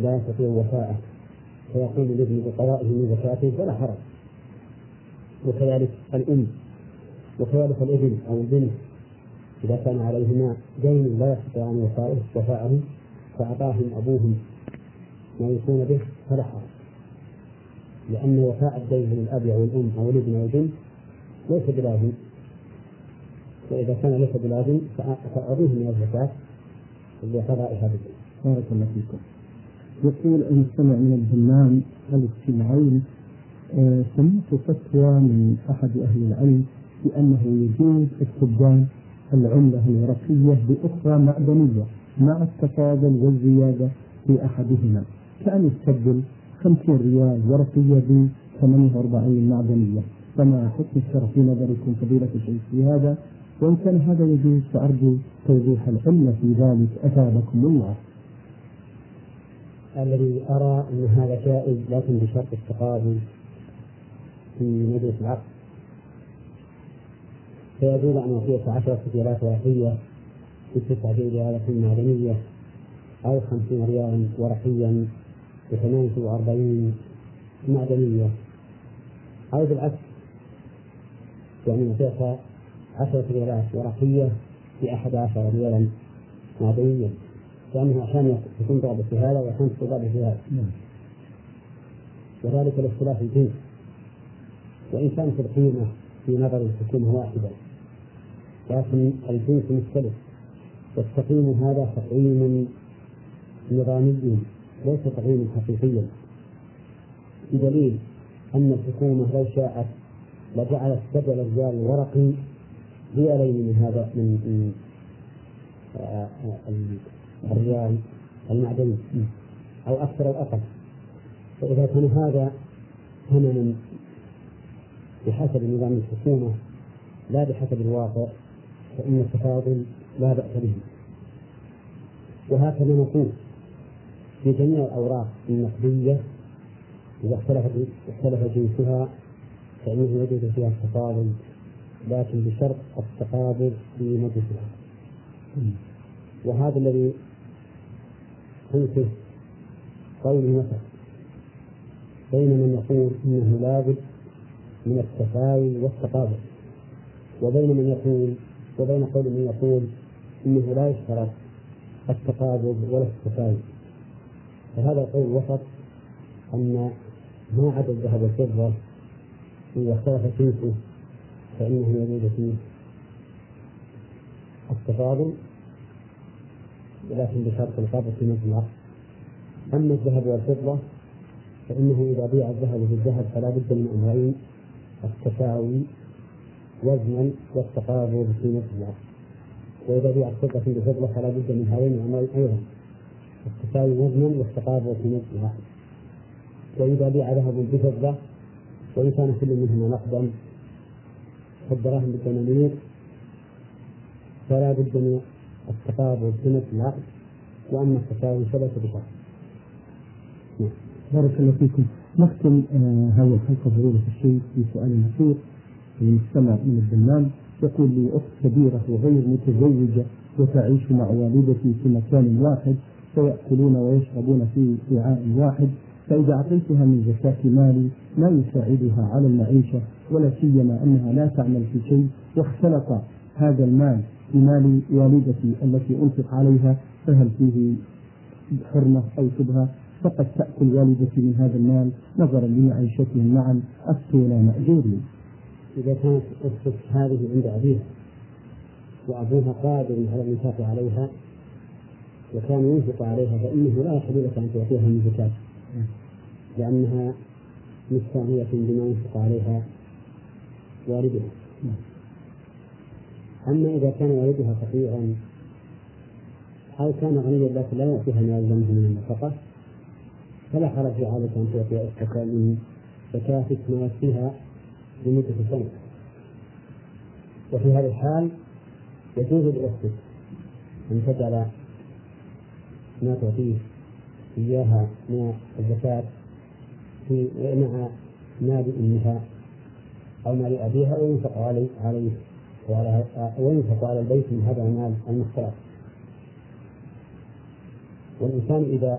لا يستطيع وفاءه فيقوم الابن بقضائه من زكاته فلا حرج وكذلك الأم وكذلك الابن أو البنت إذا كان عليهما دين لا يستطيعان وفاءه فأعطاهم أبوهم ما يكون به فلا حرج لأن وفاء الدين للأب أو الأم أو الابن أو البنت ليس بلازم وإذا كان ليس بلازم فأعطوه من الزكاة لقضاء هذا الدين. بارك الله فيكم. يقول المستمع من الهمام الاجتماعين آه، سمعت فتوى من أحد أهل العلم بأنه يجوز استبدال العملة الورقية بأخرى معدنية مع التفاضل والزيادة في أحدهما. كأن يستبدل 50 ريال ورقية ب 48 معدنية. فما حكم الشرع في نظركم فضيلة الشيخ في هذا؟ وإن كان هذا يجوز فأرجو توضيح العلم في ذلك. أثابكم الله. الذي أرى أن هذا جائز لكن بشرط التقابل في مجلس العقد. فيجوز أن يعطيك عشرة ريالات ورقية في تسعة ريالات معدنية أو خمسين ريالا ورقيا بثمانية وأربعين معدنية. أو بالعكس يعني يعطيك عشرة ريالات ورقية بأحد عشر ريالا معدنيا لأنه أحيانا يكون ضابط في هذا وأحيانا تكون ضابط في هذا. نعم. وذلك لاختلاف الجنس وإن كانت القيمة في نظر الحكومة واحدة لكن الجنس مختلف. والتقييم هذا تقييم نظامي ليس تقييما حقيقيا بدليل أن الحكومة لو شاءت لجعلت بدل الريال الورقي ريالين من هذا من آه، الريال المعدني أو أكثر أو أقل فإذا كان هذا ثمنا بحسب نظام الحكومة لا بحسب الواقع فإن التفاضل لا بأس به. وهكذا نقول في جميع الأوراق النقدية إذا اختلفت اختلف جنسها فإنه يجوز فيها التفاضل لكن بشرط التقابل في مجلسها. وهذا الذي قلته قوله مثلا بين من يقول إنه لابد من التساوي والتقابل وبين من يقول وبين قول من يقول إنه لا يشترط التقابل ولا التساوي فهذا القول وسط أن ما عدا الذهب والفضة إذا اختلف جنسه فإنه يجوز فيه التفاضل ولكن بشرط القبض العقد أما الذهب والفضة فإنه إذا بيع الذهب بالذهب فلا بد من أمرين التساوي وزنا والتقابل في نفس وإذا بيع الفضة بفضة فلا بد من هذين الأمرين أيضا التساوي وزنا والتقابل في نفس وإذا بيع ذهب بفضة وإن كان كل منهما نقدا فالدراهم بالدنانير فلا بد من التقابل في نفس العقد وأما التساوي فليس بشرط. نعم. بارك الله فيكم نختم آه الحلقة فضيلة الشيخ في سؤال أخير للمستمع من الدمام يقول لي أخت كبيرة وغير متزوجة وتعيش مع والدتي في مكان واحد فيأكلون ويشربون في وعاء واحد فإذا أعطيتها من زكاة مالي لا يساعدها على المعيشة ولا سيما أنها لا تعمل في شيء واختلط هذا المال بمال والدتي التي أنفق عليها فهل فيه حرمة أو شبهة؟ فقد تأكل والدتي من هذا المال. نظرا لمعيشتهم معا أفتونا مأجورين. إذا كانت قصة هذه عند أبيها وأبوها قادر على الإنفاق عليها وكان ينفق عليها فإنه لا يحل لك أن تعطيها من زكاة. لأنها مستغنية بما ينفق عليها والدها. أما إذا كان والدها فقيرا أو كان غنيا لكن لا يأتيها ما يلزمه من النفقة؟ فلا حرج عليك أن تعطي أختك من زكاتك ما يكفيها لمدة سنة. وفي هذه الحال يجوز لأختك أن تجعل ما تعطيه إياها من الزكاة في مع مال أمها أو مال أبيها وينفق عليه عليه وعلى وينفق على البيت من هذا المال المختلط والإنسان إذا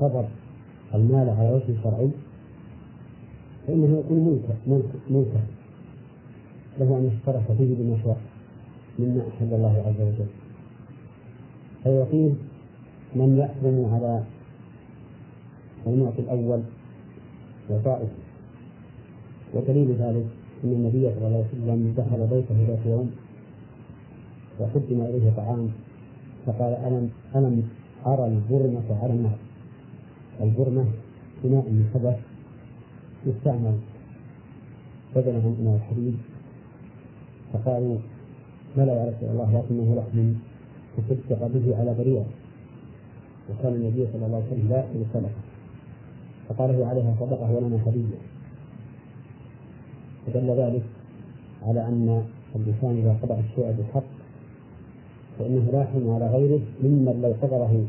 قدر المال على وجه شرعي فإنه يكون ملكا. له أن يشترك فيه شاء مما أحل الله عز وجل. فيعطيه من يحرم على المعطي الأول وطائف ودليل ذلك أن النبي صلى الله عليه وسلم دخل بيته ذات يوم وقدم إليه طعام فقال ألم ألم أرى البرمة على النار؟ البرمة إناء من خبث يستعمل. بدلا عن إناء الحديد. فقالوا بلى يا رسول الله لكنه لحم تصدق به على بريئة وكان النبي صلى الله عليه وسلم لا يأكل فقال هي عليها صدقة ولنا هدية فدل ذلك على أن الإنسان إذا قضى الشيء بالحق فإنه لا يحرم على غيره ممن لو قدره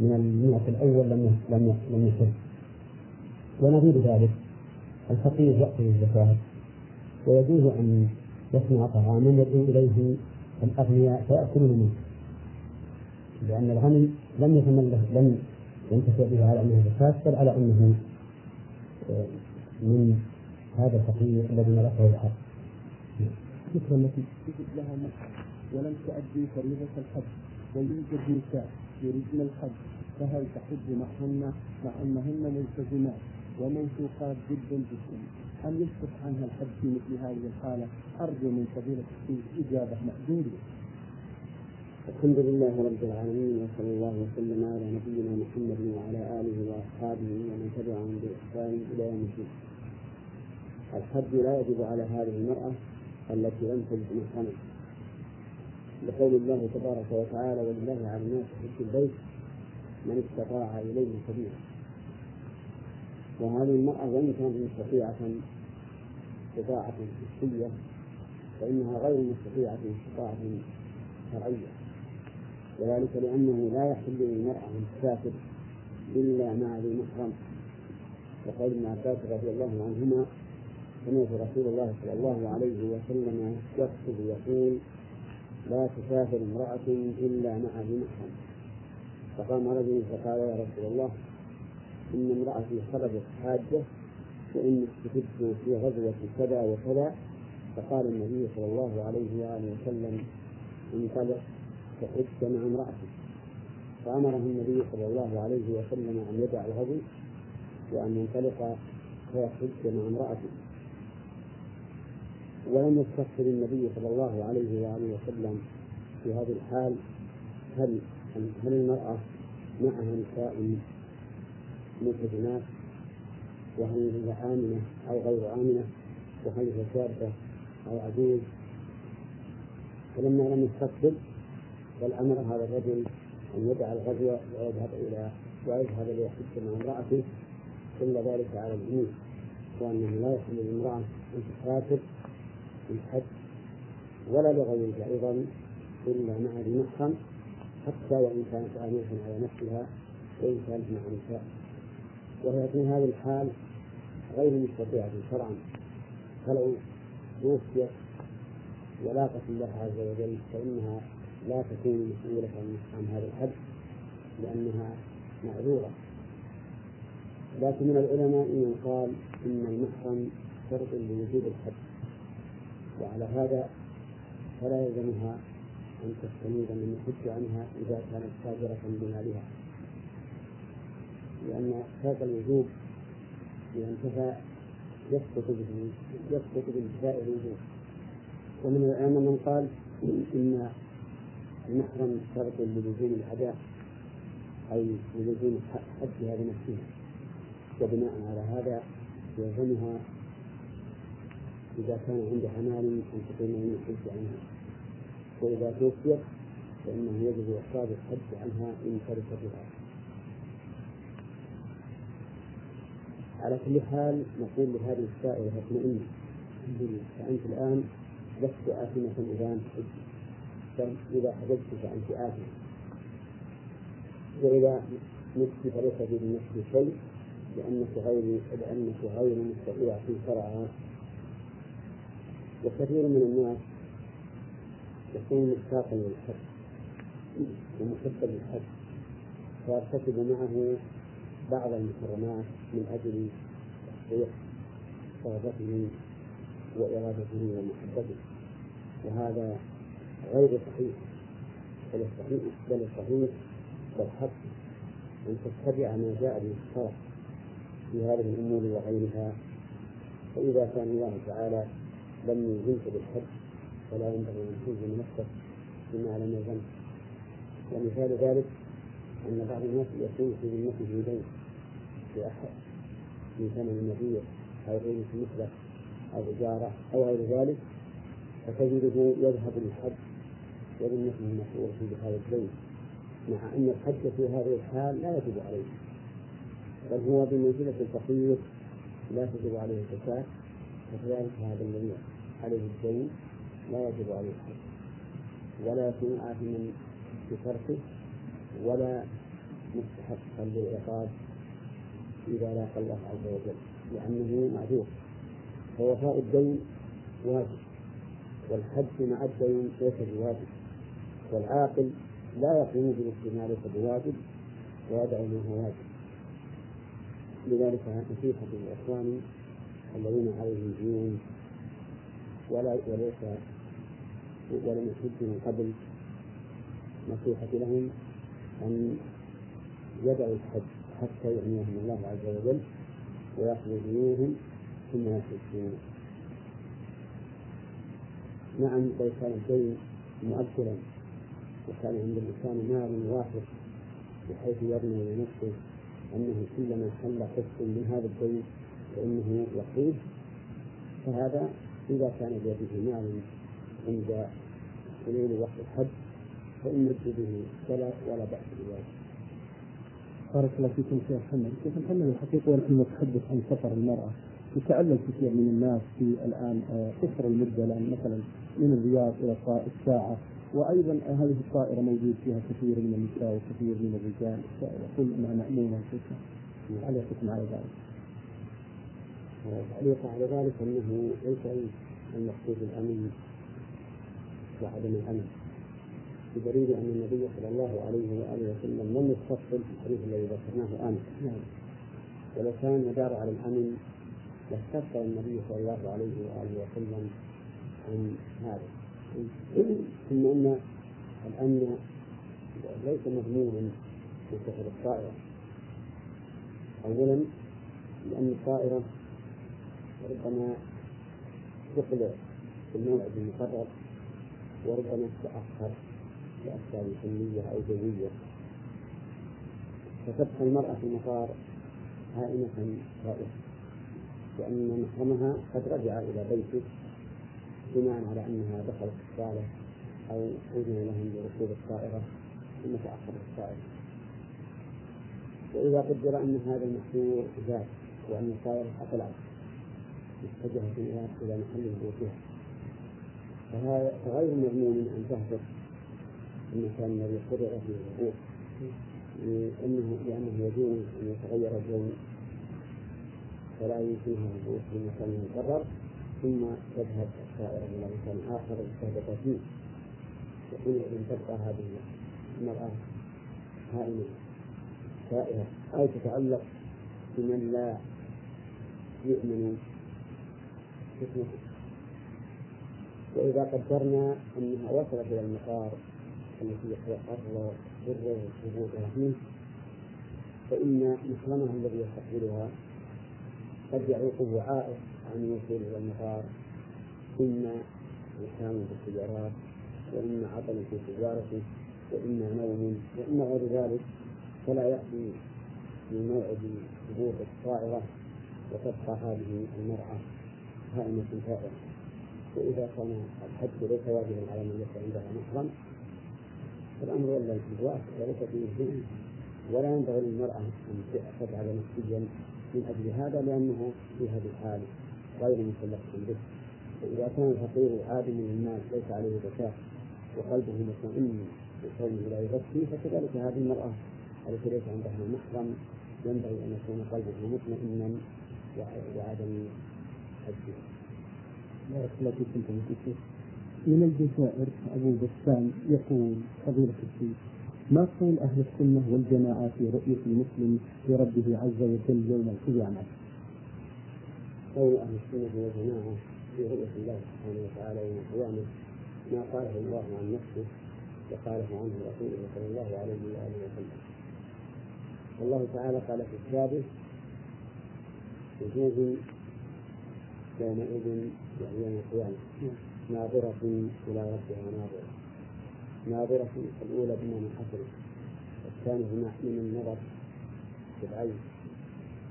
من المئة الأول لم لم لم يحرم. ونظير ذلك. الفقير يأكل الزكاة. ويجوز أن يصنع طعاما يدعو إليه الأغنياء فيأكلون منه. لأن الغني لم يتملك لم ينتفع به على أنه زكاة بل على أنه آه، من هذا الفقير الذي ملكه الحق. الفكرة التي تجد لها ولم تؤدي فريضة الحج ويوجد نساء يريدن الحج فهل تحج معهن؟ مع أنهن ملتزمات وموثوقات جدا جدا. أم يسقط عنها الحج في مثل هذه الحالة؟ أرجو من فضيلة الشيخ إجابة مأجورة الحمد لله رب العالمين وصلى الله وسلم على نبينا محمد وعلى آله وأصحابه ومن تبعهم بإحسان إلى يوم الدين. الحج لا يجب على هذه المرأة التي لم تجد محرما. لقول الله تبارك وتعالى ولله على الناس حج البيت من استطاع إليه سبيلا. وهذه المرأة وإن كانت مستطيعة استطاعة حسية فإنها غير مستطيعة استطاعة شرعية. وذلك لأنه لا يحل للمرأة أن تسافر إلا مع ذي محرم. وقول ابن عباس رضي الله عنهما سمعت رسول الله صلى الله عليه وسلم يخطب يقول لا تسافر امرأة إلا مع ذي محرم فقام رجل فقال يا رسول الله إن امرأتي خرجت حاجة وإني استفدت في غزوة كذا وكذا. فقال النبي صلى الله عليه وآله وسلم انطلق فحج مع امرأته فأمره النبي صلى الله عليه وسلم أن يدع الغزو وأن ينطلق فيحج مع امرأته. ولم يستفسر النبي صلى الله عليه وآله وسلم في هذه الحال هل هل المرأة معها نساء ملتزمات وهل هي آمنة أو غير آمنة؟ وهل هي شابة أو عجوز؟ فلما لم يستقبل بل أمر هذا الرجل أن يدع الغزو ويذهب إلى ويذهب ليحج مع امرأته كل ذلك على الجنود وأنه لا يحل للامرأة أن تسافر في الحج ولا لغيرها أيضا إلا مع ذي محرم حتى وإن كانت آمنة على نفسها وإن كانت مع نساء. وهي في هذه الحال غير مستطيعة شرعا. فلو توفيت ولاقة الله عز وجل فإنها لا تكون مسؤولة عن هذا الحد لأنها معذورة. لكن من العلماء من قال إن المحرم شرط لوجود الحد وعلى هذا فلا يلزمها أن تستنيب من يحج عنها إذا كانت تاجرة بمالها. لأن هذا الوجوب إذا انتفى يسقط به يسقط بانتفاء الوجوب. ومن العلماء من قال إن المحرم شرط للزوم الأداء أي للزوم حدها بنفسها. وبناء على هذا يلزمها إذا كان عندها مال أن تقيم من الحج عنها. وإذا توفيت فإنه يجب إخراج الحج عنها إن تركت بها. على كل حال نقول لهذه السائلة اطمئني فأنت الآن لست آثمة إذا أنت حج بل إذا حججت فأنت آثمة وإذا مت فليس في بالنسبة شيء لأنك غير لأنك غير مستطيع في شرعها وكثير من الناس يكون مشتاقا للحج ومحبا للحج. فيرتكب معه بعض المحرمات من أجل تحقيق رغبته وإرادته ومحبته. وهذا غير صحيح بل الصحيح بل الصحيح والحق أن تتبع ما جاء به الشرع في هذه الأمور وغيرها. فإذا كان الله تعالى لم يلزمك بالحج فلا ينبغي أن تلزم نفسك بما لم يلزمك ومثال ذلك أن بعض الناس يكون في ذمته دين في أحد من ثمن النبي أو غيره مثله أو إجارة أو غير ذلك فتجده يذهب للحج وذمته مسؤولة بهذا الدين مع أن الحج في هذه الحال لا يجب عليه بل هو بمنزلة الفقير لا تجب عليه الزكاة وكذلك هذا الذي عليه الدين لا يجب عليه الحج ولا يكون آثما بتركه ولا مستحقا للعقاب إذا لاقى الله عز وجل لأنه معذور. فوفاء الدين واجب والحج مع الدين ليس بواجب والعاقل لا يقوم بمثل ما ليس بواجب ويدعو ما هو واجب لذلك نصيحة للإخوان الذين عليهم ديون ولا وليس ولم يحج من قبل نصيحة لهم أن يدعوا الحج حتى يغنيهم الله عز وجل ويقضي ديونهم ثم يحجون. نعم لو كان الدين مؤثرا وكان عند الإنسان مال وافر بحيث يضمن لنفسه أنه كلما حل قسط من هذا الدين فإنه يقيه فهذا إذا كان بيده مال عند حلول وقت الحج فإن به ولا ولا بأس بذلك. بارك الله فيكم شيخ محمد، شيخ محمد الحقيقة ونحن نتحدث عن سفر المرأة. يتعلم كثير من الناس في الآن قصر المدة الآن مثلا من الرياض إلى الساعة. وأيضا هذه الطائرة موجود فيها كثير من النساء وكثير من الرجال. يقول أنها مأمونة هل يحكم على ذلك؟ تعليق على ذلك أنه ليس المقصود الأمن وعدم الأمن. بدليل أن النبي صلى الله عليه وآله وسلم لم يفصل في الحديث الذي ذكرناه آنفا. نعم. ولو كان يدار على الأمن لاستفسر النبي صلى الله عليه وآله وسلم عن هذا. ثم أن الأمن ليس مضمونا في سفر الطائرة أولا لأن الطائرة ربما تقلع في الموعد المقرر وربما تتأخر لأسباب فنية أو جوية. فتبقى المرأة في المطار هائمة رائعة لأن محرمها قد رجع إلى بيته بناء على أنها دخلت الصالة أو أذن لهم بركوب الطائرة ثم تأخرت الطائرة وإذا قدر أن هذا المحظور زاد وأن الطائرة أقلعت اتجهت إلى محل هبوطها فهذا غير مضمون أن تهبط المكان الذي قرر فيه الهبوط لأنه لأنه يجوز أن يتغير الجو. فلا يمكنها الهبوط في المكان المقرر. ثم تذهب السائرة إلى مكان آخر يستهدف فيه. وحينئذ تبقى هذه المرأة هائمة سائرة. أو تتعلق بمن لا يؤمن وإذا قدرنا أنها وصلت إلى المقار التي يقر سره وثبوتها فيه فإن محرمها الذي يستقبلها قد يعوقه عائق عن الوصول إلى المطار إما إسهام بالسيارات وإما عطل في سيارته وإما نوم وإما غير ذلك فلا يأتي في موعد هبوط الطائرة وتبقى هذه المرأة. هائمة فائرة وإذا كان الحج ليس واجبا على من ليس عندها محرم فالأمر إلا الجواز وليس فيه ولا ينبغي للمرأة أن تفعل نفسيا من أجل هذا لأنه في هذه الحال غير مسلحة به. فإذا كان الفقير عادم من الناس ليس عليه زكاة وقلبه مطمئن بكونه لا يزكي فكذلك هذه المرأة التي ليس عندها محرم ينبغي أن يكون قلبه مطمئنا وعدم من الجزائر أبو بسام يقول فضيلة الشيخ ما قول أهل السنة والجماعة في رؤية المسلم لربه عز وجل يوم القيامة؟ قول أهل السنة والجماعة في رؤية الله سبحانه وتعالى يوم القيامة ما قاله الله عن نفسه وقاله عنه رسوله صلى الله عليه وآله وسلم الله تعالى قال في كتابه وجوه يومئذ يعني يوم القيامة ناظرة إلى ربها ناظرة. ناظرة الأولى بمعنى حسنة والثانية من النظر في العين.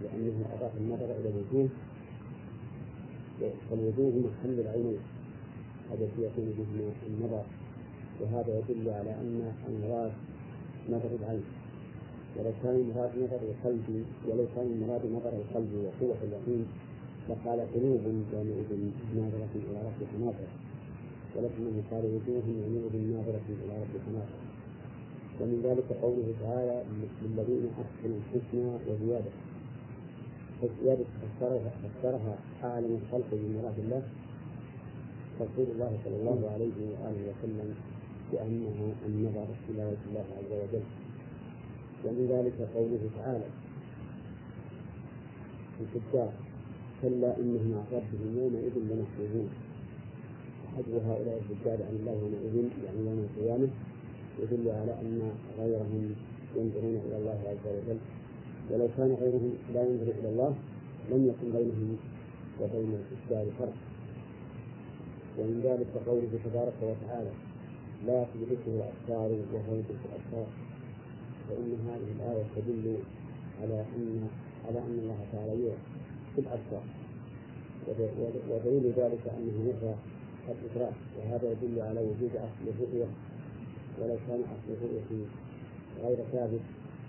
لأنه أضاف النظر إلى الوجوه. فالوجوه محل العينين هذا يكون به النظر. وهذا يدل على أن المراد نظر العين. ولو كان المراد نظر القلب ولو كان المراد نظر القلب وقوة اليقين لقال قلوب يومئذ ناظرة إلى ربها ناظرة ولكنه قال وجوه يومئذ ناظرة إلى ربها ناظرة ومن ذلك قوله تعالى للذين أحسنوا الحسنى وزيادة. فالزيادة فسرها فسرها أعلم الخلق بمراد الله. رسول الله صلى الله عليه وآله وسلم بأنه النظر إلى وجه الله عز وجل. ومن ذلك قوله تعالى في الكتاب كلا إنهم عن ربهم يومئذ لمحجوبون حجب هؤلاء الرجال عن الله يومئذ يعني يوم القيامة يدل على أن غيرهم ينظرون إلى الله عز وجل. ولو كان غيرهم لا ينظر إلى الله لم يكن بينهم وبين الإشكال فرق. ومن ذلك قوله تبارك وتعالى لا تدركه الأبصار وهو يدرك الأبصار. فإن هذه الآية تدل على أن على أن الله تعالى يرى في الأبصار. ودليل ذلك أنه نفى الإدراك وهذا يدل على وجود أصل الرؤية ولو كان أصل الرؤية غير ثابت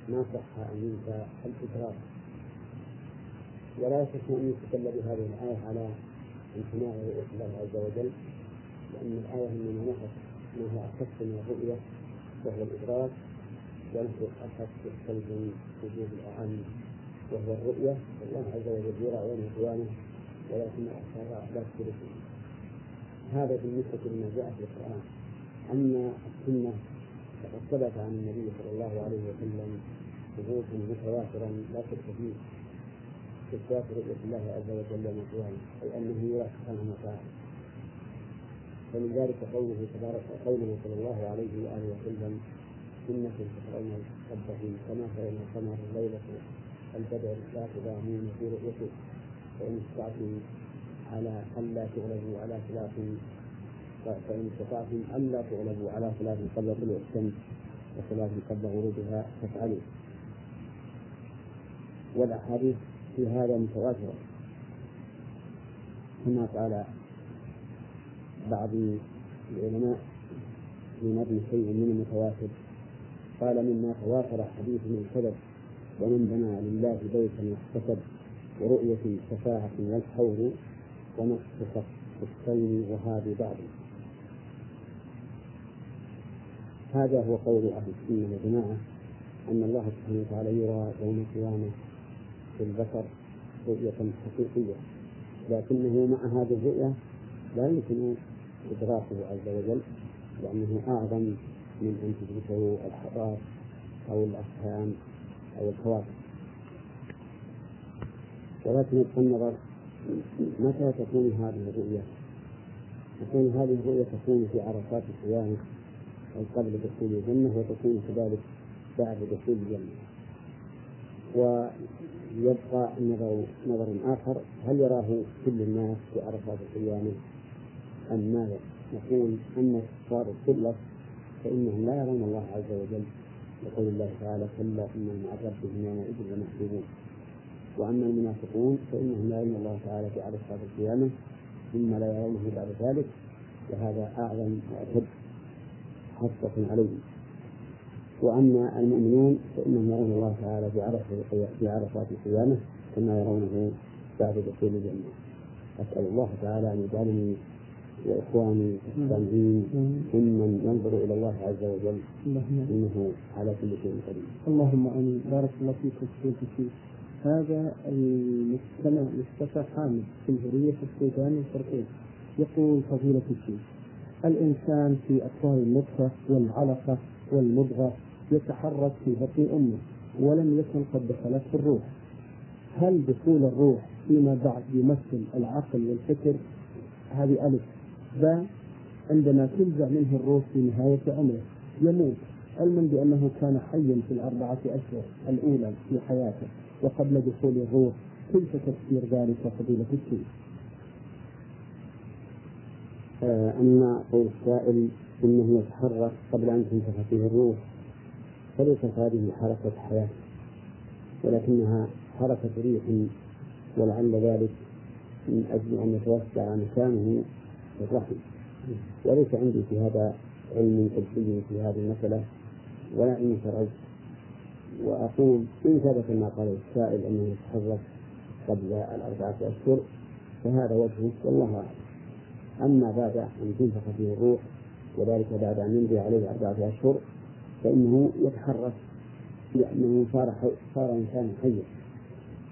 ما صح أن ينفى الإدراك ولا يصح أن يستدل بهذه الآية على امتناع رؤية الله عز وجل لأن الآية إنما نفت ما هو أخف من الرؤية وهو الإدراك ونفت أخف يستلزم وجود الأعم. وهو الرؤية. والله عز وجل يرى يوم القيامة ولكن الأخبار لا تدرك هذا بالنسبة لما جاء في القرآن. أما السنة فقد ثبت عن النبي صلى الله عليه وسلم ثبوتا متواترا لا شك فيه. إثبات رؤية الله عز وجل يوم القيامة أي أنه يرى سبحانه وتعالى. فمن ذلك قوله تبارك قوله صلى الله عليه وآله وسلم إنكم ترون ربكم كما ترون القمر ليلة البدر لا تضامون في رؤيته فإن استطعتم على ألا تغلبوا على خلاف فإن استطعتم ألا تغلبوا على خلاف قبل طلوع الشمس وخلاف قبل غروبها فافعلوا. والأحاديث في هذا متواترة. كما قال بعض العلماء في نظم شيء من المتواتر قال مما تواتر حديث من الكذب ومن بنى لله بيتا واحتسب ورؤية الشفاعة والحوض ونصف الصين وهذه بعض. هذا هو قول أهل السنة والجماعة أن الله سبحانه وتعالى يرى يوم القيامة في البشر رؤية حقيقية لكنه مع هذه الرؤية لا يمكن إدراكه عز وجل لأنه أعظم من أن تدركه الحضارة أو الأفهام. أو الكواكب ولكن يبقى النظر متى تكون هذه الرؤية؟ تكون هذه الرؤية تكون في عرفات الصيام أو قبل دخول الجنة وتكون كذلك بعد دخول الجنة ويبقى نظر نظر آخر هل يراه كل الناس في عرفات القيامة أم ماذا؟ نقول أن الكفار الكلة فإنهم لا يرون الله عز وجل يقول الله تعالى كلا إنهم عن ربهم يومئذ لمحجوبون. وأما المنافقون فإنهم لا يرون الله تعالى في عرفات القيامة ثم لا يرونه بعد ذلك وهذا أعظم وأشد حسرة عليهم. وأما المؤمنون فإنهم يرون الله تعالى في عرفات في عرفات القيامة كما يرونه بعد دخول الجنة. أسأل الله تعالى أن يجعلني وإخواني السامعين ممن ينظر إلى الله عز وجل. إنه على كل شيء قدير. اللهم آمين. بارك الله فيكم في هذا المستمع مصطفى حامد في الهرية السوداني الشرقي يقول فضيلة الشيخ الإنسان في أطوار النطفة والعلقة والمضغة يتحرك في بطن أمه ولم يكن قد دخلت في الروح. هل دخول الروح فيما بعد يمثل العقل والفكر؟ هذه ألف. باء عندما تنزع منه الروح في نهاية عمره يموت علما بأنه كان حيا في الأربعة أشهر الأولى في حياته وقبل دخول الروح كيف تفسير ذلك فضيلة الشيخ؟ آه، أما قول السائل إنه يتحرك قبل أن تنفخ فيه الروح فليست هذه حركة حياة ولكنها حركة ريح ولعل ذلك من أجل أن يتوسع مكانه الرحم وليس عندي في هذا علم طبي في هذه المسألة ولا علم شرعي. وأقول إن ثبت ما قاله السائل أنه يتحرك قبل الأربعة أشهر فهذا وجهه والله أعلم. أما بعد أن تنفخ فيه الروح وذلك بعد أن يمضي عليه أربعة أشهر فإنه يتحرك لأنه صار. صار إنسانا حيا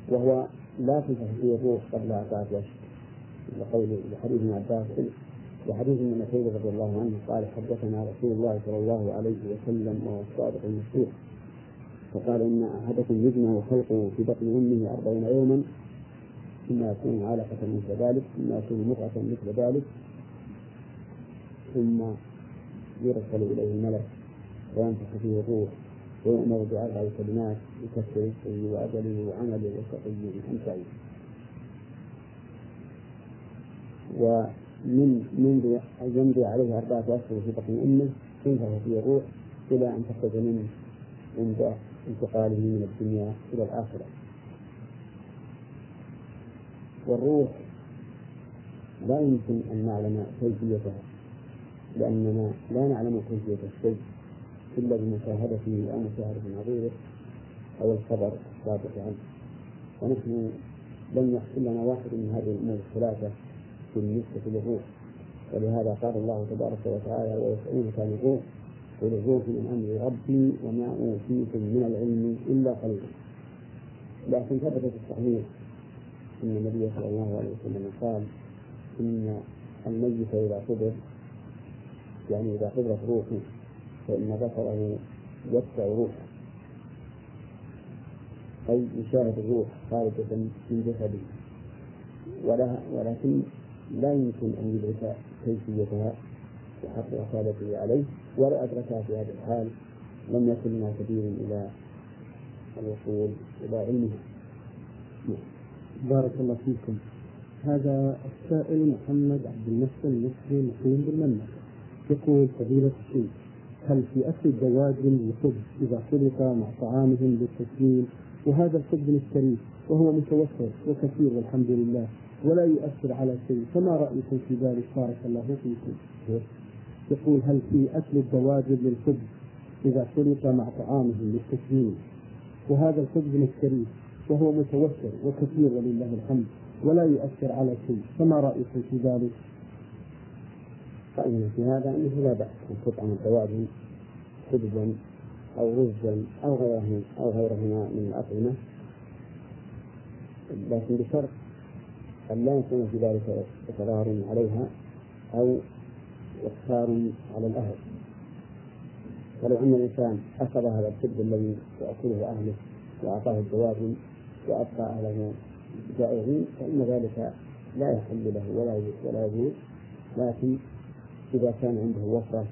وهو لا تنفخ فيه الروح قبل أربعة أشهر. لقول لحديث ابن عباس وحديث ابن مسعود رضي الله عنه قال حدثنا رسول الله صلى الله عليه وسلم وهو الصادق المصدوق فقال إن أحدكم يجمع خلقه في بطن أمه أربعين يوما ثم يكون علقة مثل ذلك ثم يكون مضغة مثل ذلك ثم يرسل إليه الملك وينفخ فيه الروح ويؤمر بأربع كلمات بكسر رزقه وأجله وعمله وشقي أم سعيد ومن منذ يمضي عليه أربعة أشهر في بطن أمه تنفخ فيه الروح إلى أن تخرج منه عند انتقاله من الدنيا إلى الآخرة. والروح لا يمكن أن نعلم كيفيتها لأننا لا نعلم كيفية الشيء إلا بمشاهدته أو مشاهدة نظيره أو الخبر الصادق عنه. ونحن لم يحصل لنا واحد من هذه الأمور الثلاثة بالنسبة للروح ولهذا قال الله تبارك وتعالى ويسألونك عن الروح قل الروح من أمر ربي وما أوتيتم من العلم إلا قليلا. لكن ثبت في الصحيح أن النبي صلى الله عليه وسلم قال إن الميت إذا قبر يعني إذا قبرت روحه فإن بصره يتبع روحه. أي يشاهد الروح خارجة من جسده. ولكن لا يمكن أن يدرك كيفيتها وحق رسالته عليه ولو أدركها في هذا الحال. لم يكن لنا سبيل إلى الوصول إلى علمها بارك الله فيكم. هذا السائل محمد عبد المحسن المصري مقيم بالمنة يقول فضيلة الشيخ هل في أكل الدواجن الخبز إذا خلط مع طعامهم بالتسليم وهذا الخبز الشريف وهو متوفر وكثير والحمد لله. ولا يؤثر على شيء. فما رأيكم في ذلك؟ بارك الله فيكم. يقول هل في أكل الدواجن للخبز إذا خلط مع طعامهم للتسمين وهذا الخبز الشريف وهو متوفر وكثير ولله الحمد ولا يؤثر على شيء. فما رأيكم في ذلك؟ رأينا في هذا أنه لا بأس أن تطعم الدواجن خبزا أو رزا أو غيره أو غيرهما من الأطعمة. لكن بشرط أن لا يكون في ذلك إصرار عليها أو إخفار على الأهل. ولو أن الإنسان أخذ هذا الكبد الذي يأكله أهله وأعطاه الدواجن وأبقى أهله جائعين فإن ذلك لا يحل له ولا ولا يجوز. لكن إذا كان عنده وفرة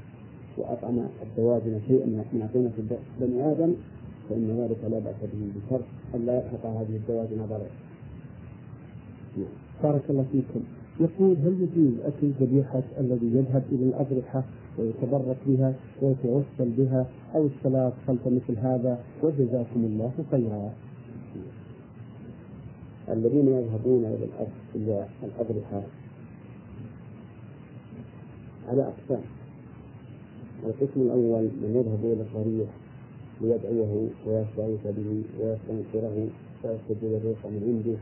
وأطعم الدواجن شيئا من قيمة بني آدم فإن ذلك لا بأس به بشرط أن لا يلحق هذه الدواجن ضرر. بارك الله فيكم. يقول هل يجوز أكل ذبيحة الذي يذهب إلى الأضرحة ويتبرك بها ويتوسل بها أو الصلاة خلف مثل هذا وجزاكم الله خيرا. الذين يذهبون إلى الأضرحة على أقسام القسم الأول من يذهب إلى الضريح ليدعوه ويستغيث به ويستنكره ويستجيب الرزق من عنده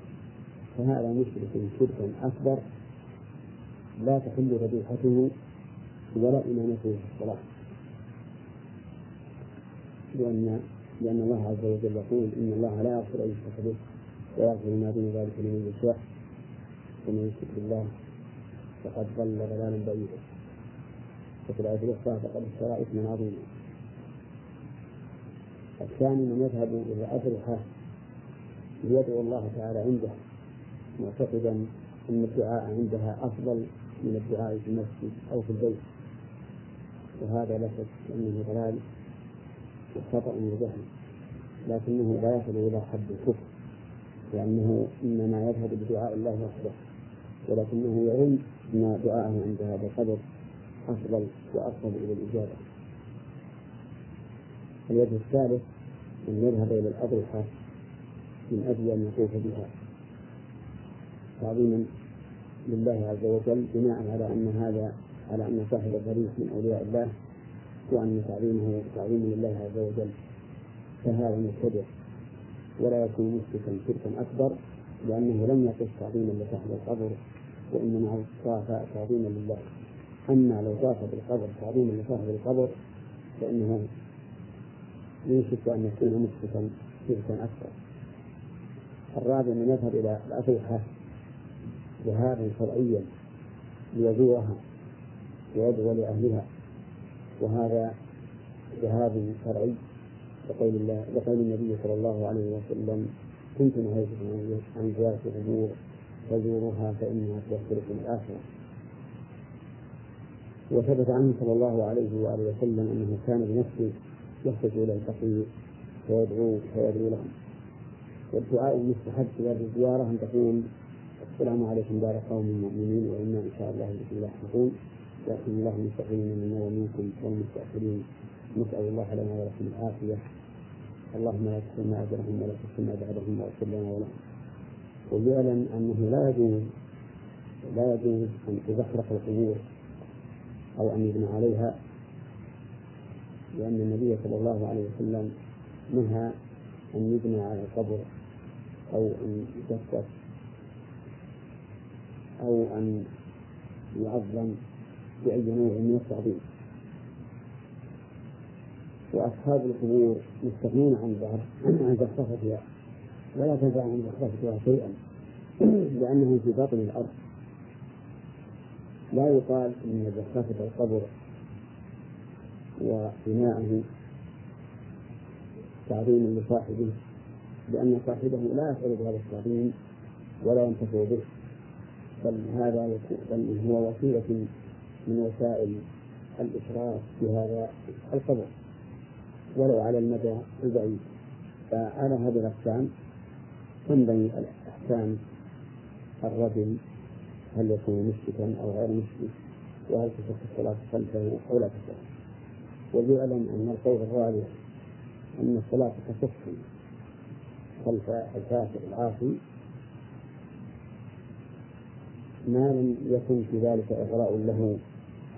فهذا مشرك شركا أكبر لا تحل ذبيحته ولا إمامته في الصلاة. لأن لأن الله عز وجل يقول إن الله لا يغفر أن يشرك به ويغفر ما دون ذلك لمن يشاء ومن يشرك بالله فقد ضل ضلالا بعيدا. وفي الآية الأخرى فقد اشترى إثما عظيما. الثاني من يذهب إلى أضرحة ليدعو الله تعالى عنده معتقدا أن الدعاء عندها أفضل من الدعاء في المسجد أو في البيت. وهذا لا شك أنه ضلال وخطأ وجهل لكنه لا يصل إلى حد الكفر لأنه إنما يذهب بدعاء الله وحده ولكنه يعلم أن دعاءه عند هذا القدر أفضل وأقرب إلى الإجابة. الوجه الثالث أن يذهب إلى الأضرحة من أجل أن يطوف بها. تعظيما لله عز وجل بناء على أن هذا على أن صاحب الضريح من أولياء الله وأن تعظيمه تعظيم لله عز وجل فهذا مبتدع ولا يكون مشركا شركا أكبر لأنه لم يقف تعظيما لصاحب القبر وإنما طاف تعظيما لله. أما لو طاف بالقبر تعظيما لصاحب القبر فإنه يوشك أن يكون مشركا شركا أكبر. الرابع من يذهب إلى الأضرحة ذهابا شرعيا ليزورها ويدعو لأهلها. وهذا ذهاب شرعي. لقول الله لقول النبي صلى الله عليه وسلم كنت نهيتكم عن زيارة القبور فزوروها فإنها تذكركم الآخرة. وثبت عنه صلى الله عليه وآله وسلم أنه كان بنفسه يخرج إلى الفقير فيدعو فيدعو لهم. والدعاء المستحب في هذه الزيارة أن تقول السلام عليكم دار قوم مؤمنين وإنا إن شاء الله بكم لاحقون. يأتي الله المستقيمين منا ومنكم والمستأخرين. نسأل الله لنا ولكم العافية. اللهم لا تحرمنا أجرهم ولا تحرمنا بعدهم واغفر لنا ولهم. وليعلم أنه لا يجوز لا يجوز أن تزخرف القبور أو أن يبنى عليها لأن النبي صلى الله عليه وسلم نهى أن يبنى على القبر أو أن يجسس أو أن يعظم بأي نوع من التعظيم. وأصحاب القبور مستغنون عن عن زخرفتها ولا تنفع عن زخرفتها شيئا لأنهم في باطن الأرض. لا يقال إن زخرفة القبر وبناءه تعظيم لصاحبه لأن صاحبه لا يشعر بهذا التعظيم ولا ينتفع به. بل هذا بل هو وسيلة من وسائل الإشراف في هذا القبر. ولو على المدى البعيد. فعلى هذه الأقسام تنبني الأحكام الرجل هل يكون مشركا أو غير مشرك وهل تصح الصلاة خلفه أو لا تصح وليعلم أن القول الراجح أن الصلاة تصح خلف الكافر العاصي ما لم يكن في ذلك إغراء له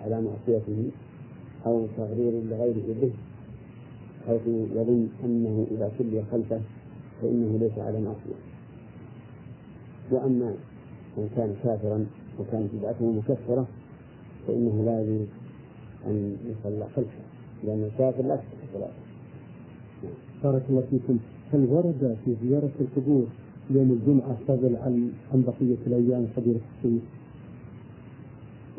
على معصيته أو تغرير لغيره به حيث يظن أنه إذا صلي خلفه فإنه ليس على معصية. وأما من كان كافرا وكانت بدعته مكفرة فإنه لا يجوز أن يصلى خلفه لأن الكافر لا تصح صلاته بارك الله فيكم. هل ورد في زيارة القبور يوم الجمعة فضل عن عن بقية الأيام فضيلة الشيخ؟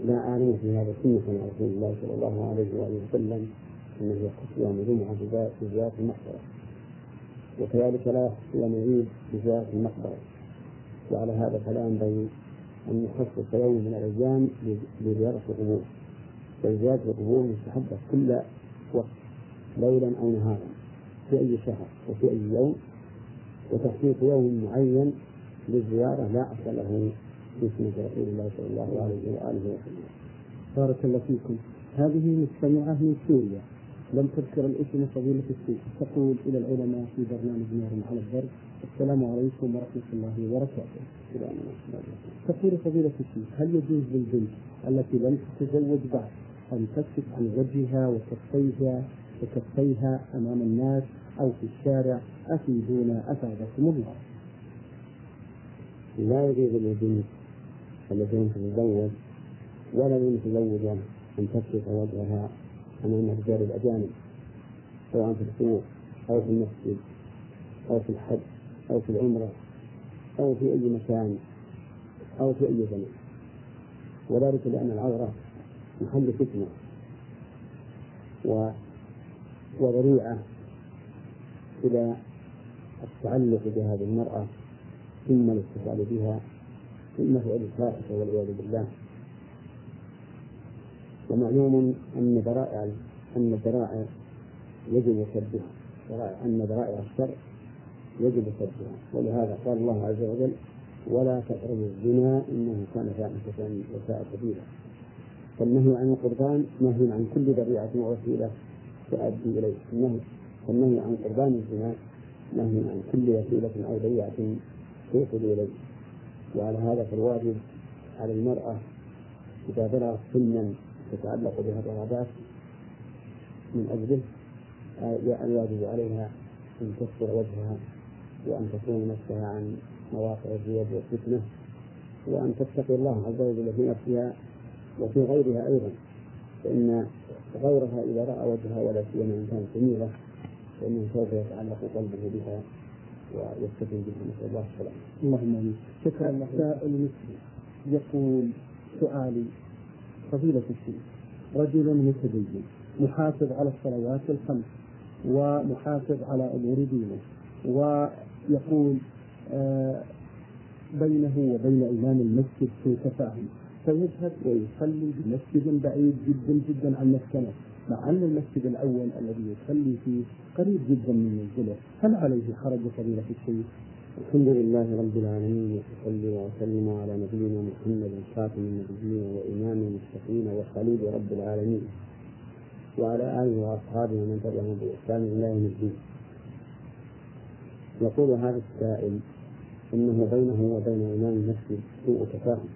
لا أعلم في هذا سنة عن رسول الله صلى الله عليه وآله وسلم أنه يخص يوم الجمعة بزيارة المقبرة. وكذلك لا يخص يوم العيد بزيارة المقبرة. وعلى هذا فلا ينبغي أن يخصص يوم من الأيام لزيارة القبور. بل زيارة القبور مستحبة كل وقت ليلا أو نهارا في أي شهر وفي أي يوم وتخصيص يوم معين للزيارة لا أصل له في رسول الله صلى الله عليه وآله وسلم. بارك الله فيكم. هذه مستمعة من سوريا لم تذكر الاسم فضيلة الشيخ تقول إلى العلماء في برنامج نور على الدرب السلام عليكم ورحمة الله وبركاته. تقول فضيلة الشيخ هل يجوز للبنت التي لم تتزوج بعد أن تكشف عن وجهها وكفيها وكفيها أمام الناس أو في الشارع أفيدونا أفادكم الله. لا يجوز للبنت التي لم تتزوج ولا للمتزوجة أن تكشف وجهها أمام الرجال الأجانب سواء في السوق أو في المسجد أو في الحج أو في العمرة أو في أي مكان أو في أي زمن وذلك لأن العورة محل فتنة و وذريعة إلى التعلق بهذه المرأة ثم الاتصال بها ثم فعل الفاحشة والعياذ بالله. ومعلوم أن ذرائع أن الذرائع يجب سدها أن ذرائع الشر يجب سدها. ولهذا قال الله عز وجل ولا تقربوا الزنا إنه كان فاحشة وساء سبيلا. فالنهي عن القربان نهي عن كل ذريعة ووسيلة تؤدي إليه. النهي فالنهي عن قربان الزنا نهي عن كل وسيلة أو ذريعة توصل إليه. وعلى هذا فالواجب على المرأة إذا بلغت سنا تتعلق بها الرغبات من أجله الواجب عليها أن تستر وجهها وأن تكون نفسها عن مواقع الزياد والفتنة وأن تتقي الله عز وجل في نفسها وفي غيرها أيضا. فإن غيرها إذا رأى وجهها ولا سيما إن كانت جميلة فإنه سوف يتعلق قلبه بها ويستفيد بها نسأل الله السلامة. اللهم آمين. شكرا سائل يقول سؤالي فضيلة الشيخ رجل متدين محافظ على الصلوات الخمس ومحافظ على أمور دينه ويقول آه بينه وبين إمام المسجد سوء تفاهم فيذهب ويصلي بمسجد بعيد جدا جدا عن مسكنه مع أن المسجد الأول الذي يصلي فيه قريب جدا من منزله. هل عليه حرج فضيلة الشيخ؟ الحمد لله رب العالمين وصلي وسلم على نبينا محمد خاتم النبيين وإمام المتقين وخليل رب العالمين وعلى آله وأصحابه ومن تبعهم بإحسان إلى يوم الدين. يقول هذا السائل إنه بينه وبين إمام المسجد سوء تفاهم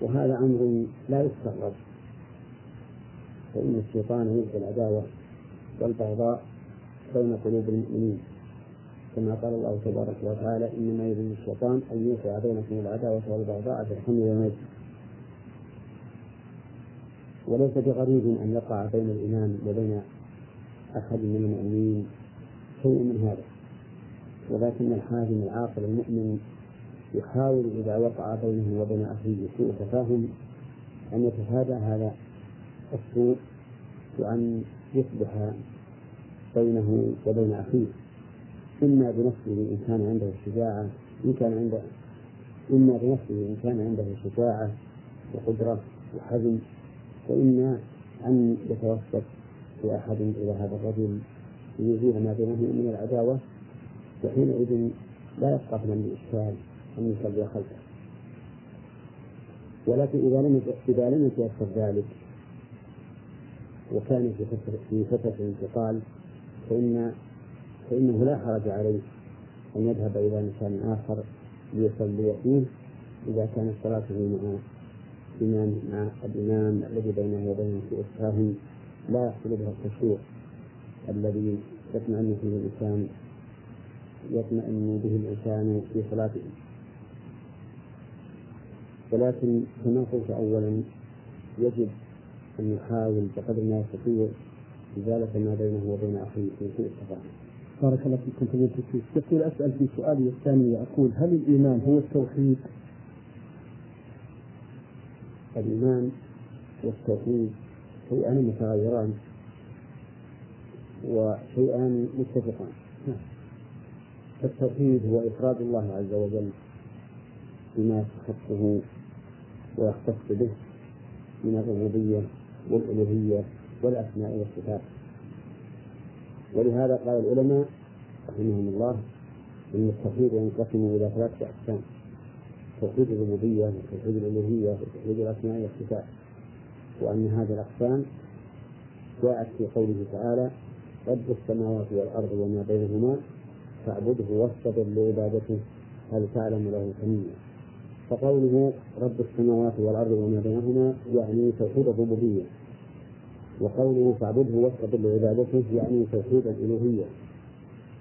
وهذا أمر لا يستغرب. فإن الشيطان يلقي العداوة والبغضاء بين قلوب المؤمنين. كما قال الله تبارك وتعالى إنما يريد الشيطان أن يوقع بينكم العداوة والبغضاء في الحمل والميت. وليس بغريب أن يقع بين الإمام وبين أحد من المؤمنين شيء من هذا. ولكن الحاكم العاقل المؤمن يحاول إذا وقع بينه وبين أخيه سوء تفاهم أن يتفادى هذا السوء وأن يصلح بينه وبين أخيه. إما بنفسه إن كان عنده شجاعة إن كان عنده إما بنفسه إن كان عنده شجاعة وقدرة وحزم وإما أن يتوسط في أحد إلى هذا الرجل ليزيل ما بينه من العداوة وحينئذ لا يبقى من الإشكال أن يصلي خلفه. ولكن إذا لم إذا لم يتيسر ذلك وكان في فترة في فترة الانتقال فإن فإنه لا حرج عليه أن يذهب إلى مكان آخر ليصلي فيه إذا كانت صلاته مع الإمام مع الإمام الذي بينه وبينه سوء التفاهم لا يحصل به الخشوع الذي يطمئن فيه الإنسان يطمئن به الإنسان في صلاته. ولكن كما قلت أولا يجب أن يحاول بقدر ما يستطيع إزالة ما بينه وبين أخيه في سوء التفاهم. بارك الله فيكم فضيلة الشيخ يقول أسأل في سؤالي الثاني أقول هل الإيمان هو التوحيد؟ الإيمان والتوحيد شيئان متغيران وشيئان متفقان فالتوحيد هو إفراد الله عز وجل بما يستحقه ويختص به من الربوبية والألوهية والأسماء والصفات. ولهذا قال العلماء رحمهم الله أن التوحيد ينقسم إلى ثلاثة أقسام توحيد الربوبية وتوحيد الألوهية وتوحيد الأسماء والصفات. وأن هذه الأقسام جاءت في قوله تعالى رب السماوات والأرض وما بينهما فاعبده واصطبر لعبادته هل تعلم له سميا فقوله رب السماوات والأرض وما بينهما يعني توحيد الربوبية. وقوله فاعبده واصطبر لعبادته يعني توحيد الألوهية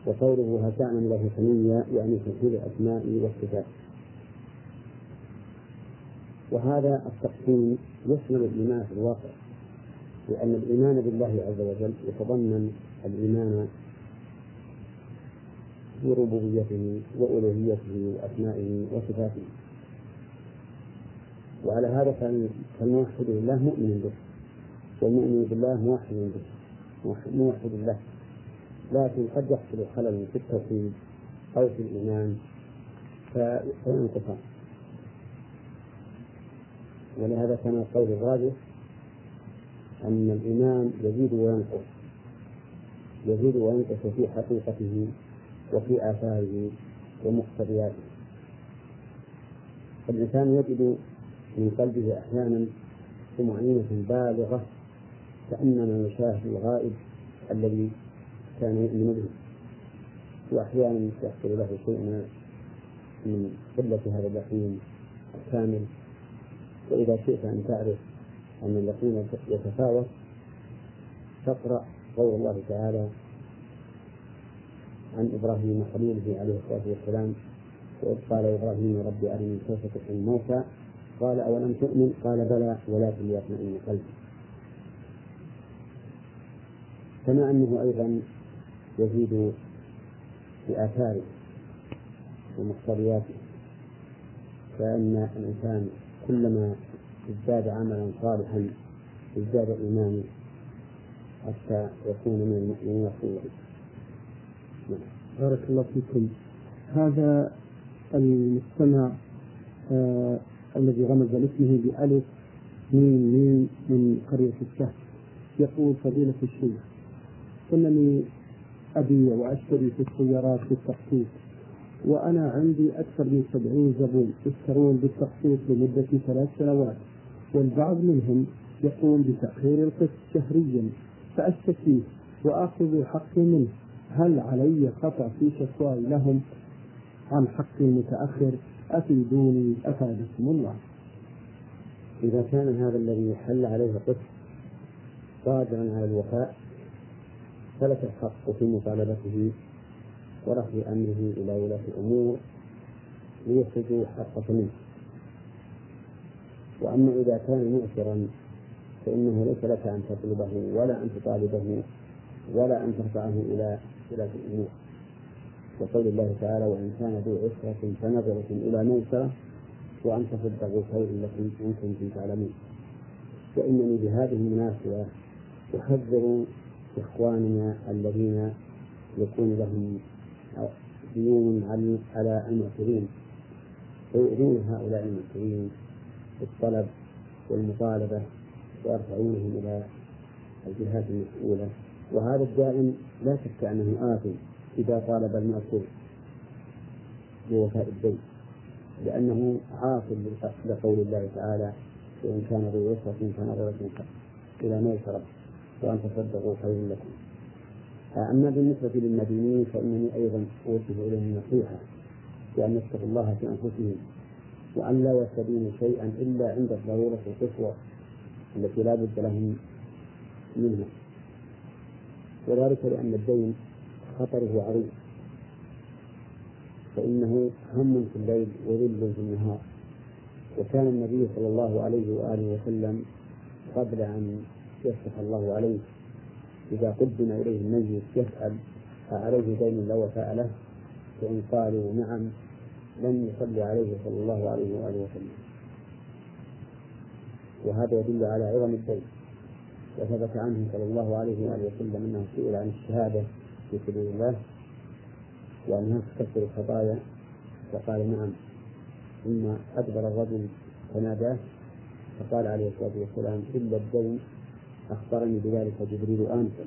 وقوله هل تعلم له سميا يعني توحيد الأسماء والصفات. وهذا التقسيم يشمل الإيمان في الواقع لأن الإيمان بالله عز وجل يتضمن الإيمان بربوبيته وألوهيته وأسمائه وصفاته. وعلى هذا فالموحد لله مؤمن به. والمؤمن بالله موحد به. موحد له. لكن قد يحصل خلل في التوحيد أو في الإيمان فينقصان ولهذا كان القول الراجح أن الإيمان يزيد وينقص. يزيد وينقص في حقيقته وفي آثاره ومقتضياته. فالإنسان يجد من قلبه أحيانا طمأنينة بالغة كأنما يشاهد الغائب الذي كان يؤمن به. وأحيانا يحصل له شيء من قلة هذا اليقين الكامل. وإذا شئت أن تعرف أن اليقين يتفاوت فاقرأ قول الله تعالى عن إبراهيم خليله عليه الصلاة والسلام وإذ قال إبراهيم ربي أرني كيف تحيي الموتى قال أولم تؤمن؟ قال بلى ولكن ليطمئن قلبي. كما أنه أيضا يزيد في آثاره ومقتضياته فإن الإنسان كلما ازداد عملا صالحا ازداد إيمانه حتى يكون من المؤمنين الصالحين بارك الله فيكم. هذا المستمع آه الذي رمز لاسمه بألف ميم ميم من قرية السهل. يقول فضيلة الشيخ إنني أبيع وأشتري في السيارات في التخطيط وأنا عندي أكثر من سبعين زبون يشترون بالتخطيط لمدة ثلاث سنوات والبعض منهم يقوم بتأخير القسط شهريا فأشتكيه وآخذ حقي منه. هل علي خطأ في شكواي لهم عن حقي المتأخر؟ أفيدوني أفادكم الله. إذا كان هذا الذي حل عليه القسط قادرا على الوفاء فلك الحق في مطالبته ورفع أمره إلى ولاة الأمور ليخرجوا حقك منه. وأما إذا كان مؤثرا فإنه ليس لك أن تطلبه ولا أن تطالبه ولا أن ترفعه إلى ولاة الأمور. وقول الله تعالى وإن كان ذو عسرة فنظرة إلى ميسرة وأن تصدقوا خير لكم إن كنتم تعلمون. وإنني بهذه المناسبة أحذر إخواننا الذين يكون لهم ديون على المعسرين فيؤذون هؤلاء المعسرين بالطلب والمطالبة ويرفعونهم إلى الجهات المسؤولة وهذا الدائم لا شك أنه آثم. إذا طالب المأسور بوفاء الدين لأنه عاصم لقول الله تعالى وإن كان ذو عسرة فنظرة إلى ميسرة وأن تصدقوا خير لكم. أما بالنسبة للمدينين فإنني أيضا أوجه إليهم نصيحة بأن يتقوا الله في أنفسهم وأن لا يستدينوا شيئا إلا عند الضرورة القصوى التي لا بد لهم منها. وذلك لأن الدين خطره عظيم فإنه هم في الليل وذل في النهار. وكان النبي صلى الله عليه وآله وسلم قبل أن يفتح الله عليه إذا قدم إليه الميت يسأل عليه دين لا وفاء له فإن قالوا نعم لم يصلي عليه صلى الله عليه وآله وسلم. وهذا يدل على عظم الدين. وثبت عنه صلى الله عليه وآله وسلم أنه سئل عن الشهادة في سبيل الله. وأنها تكفر الخطايا؟ فقال نعم. ثم أدبر الرجل فناداه فقال عليه الصلاة والسلام إلا الدين أخبرني بذلك جبريل آنفا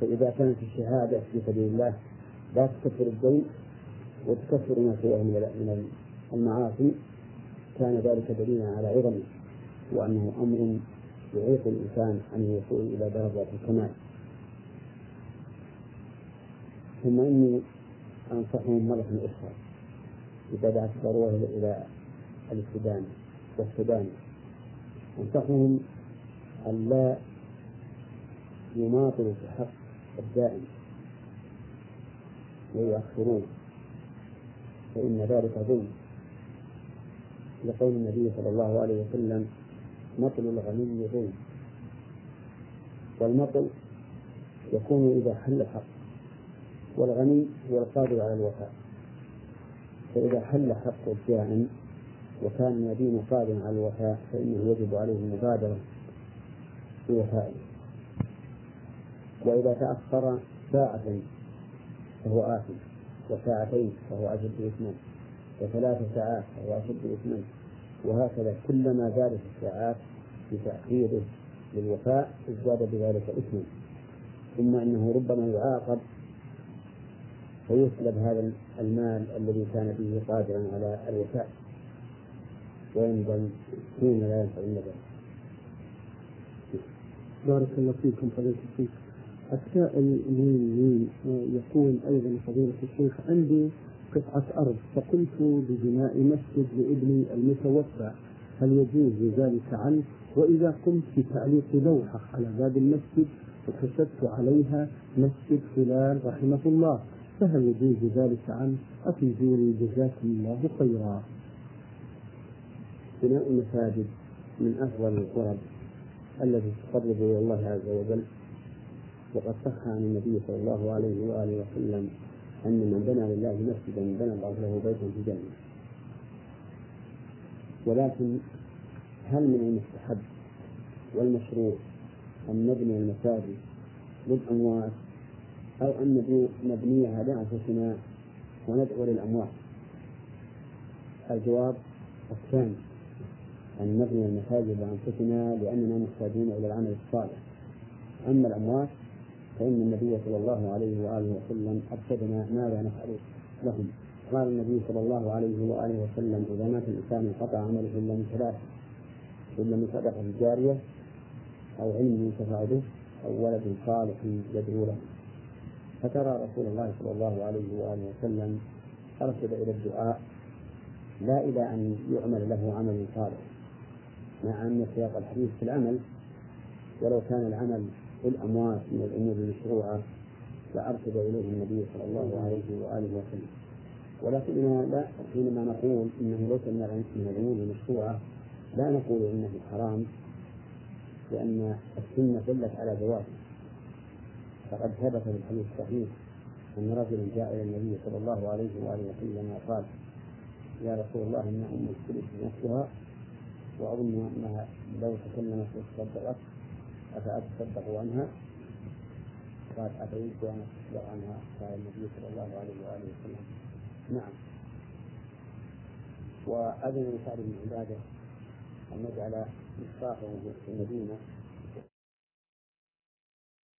فإذا كانت الشهادة في سبيل الله لا تكفر الدين وتكفر ما فيها من المعاصي كان ذلك دليلا على عظمه وأنه أمر يعيق الإنسان أن يصل إلى درجة الكمال. ثم إني أنصحهم مرة أخرى. إذا دعت الضرورة إلى الاستدانة والسودان أنصحهم أن لا يماطلوا في حق الدائم. ويؤخرون. فإن ذلك ظلم. لقول النبي صلى الله عليه وسلم مطل الغني ظلم. والمطل يكون إذا حل الحق. والغني هو القادر على الوفاء. فإذا حل حق الدائم وكان المدين قادرا على الوفاء فإنه يجب عليه المبادرة بوفائه وإذا تأخر ساعة فهو آثم وساعتين فهو أشد إثما وثلاث ساعات فهو أشد إثما وهكذا كلما زادت الساعات بتأخيره للوفاء ازداد بذلك إثما. ثم إنه ربما يعاقب فيسلب هذا المال الذي كان به قادرا على الوفاء. ويندم حين لا ينفع الندم بارك الله فيكم فضيلة الشيخ. السائل مين مين يقول أيضا فضيلة الشيخ عندي قطعة أرض فقلت ببناء مسجد لابني المتوفى. هل يجوز ذلك عنه؟ وإذا قمت بتعليق لوحة على باب المسجد وكتبت عليها مسجد فلان رحمه الله. فهل يجوز ذلك عنه؟ أفيدوني جزاكم الله خيرا. بناء المساجد من أفضل القرب التي تقرب إلى الله عز وجل وقد صح عن النبي صلى الله عليه وآله وسلم أن من بنى لله مسجدا بنى الله له بيتا في الجنة ولكن هل من المستحب والمشروع أن نبني المساجد للأموات أو أن نبنيها لأنفسنا وندعو للأموات. الجواب الثاني أن نبني المساجد لأنفسنا لأننا محتاجون إلى العمل الصالح. أما الأموات فإن النبي صلى الله عليه وآله وسلم أرشدنا ماذا نفعل لهم. قال النبي صلى الله عليه وآله وسلم إذا مات الإنسان انقطع عمله إلا من ثلاث إلا من صدقة جارية أو علم ينتفع به أو ولد صالح يدعو له. فترى رسول الله صلى الله عليه وآله وسلم أرشد إلى الدعاء لا إلى أن يعمل له عمل صالح مع أن سياق الحديث في العمل ولو كان العمل في الأموات من الأمور المشروعة لأرشد إليه النبي صلى الله عليه وآله وسلم. ولكننا لا حينما نقول إنه ليس من الأمور المشروعة لا نقول إنه حرام لأن السنة دلت على جوازه. فقد ثبت في الحديث الصحيح أن رجلا جاء إلى النبي صلى الله عليه وآله وسلم وقال يا رسول الله إن أم السلف نفسها وأظن أنها لو تكلمت وتصدقت أفأتصدق عنها؟ قال أتريد أن أتصدق عنها؟ قال النبي صلى الله عليه وآله وسلم نعم وأذن لسعد بن عبادة أن نجعل مصباحه في المدينة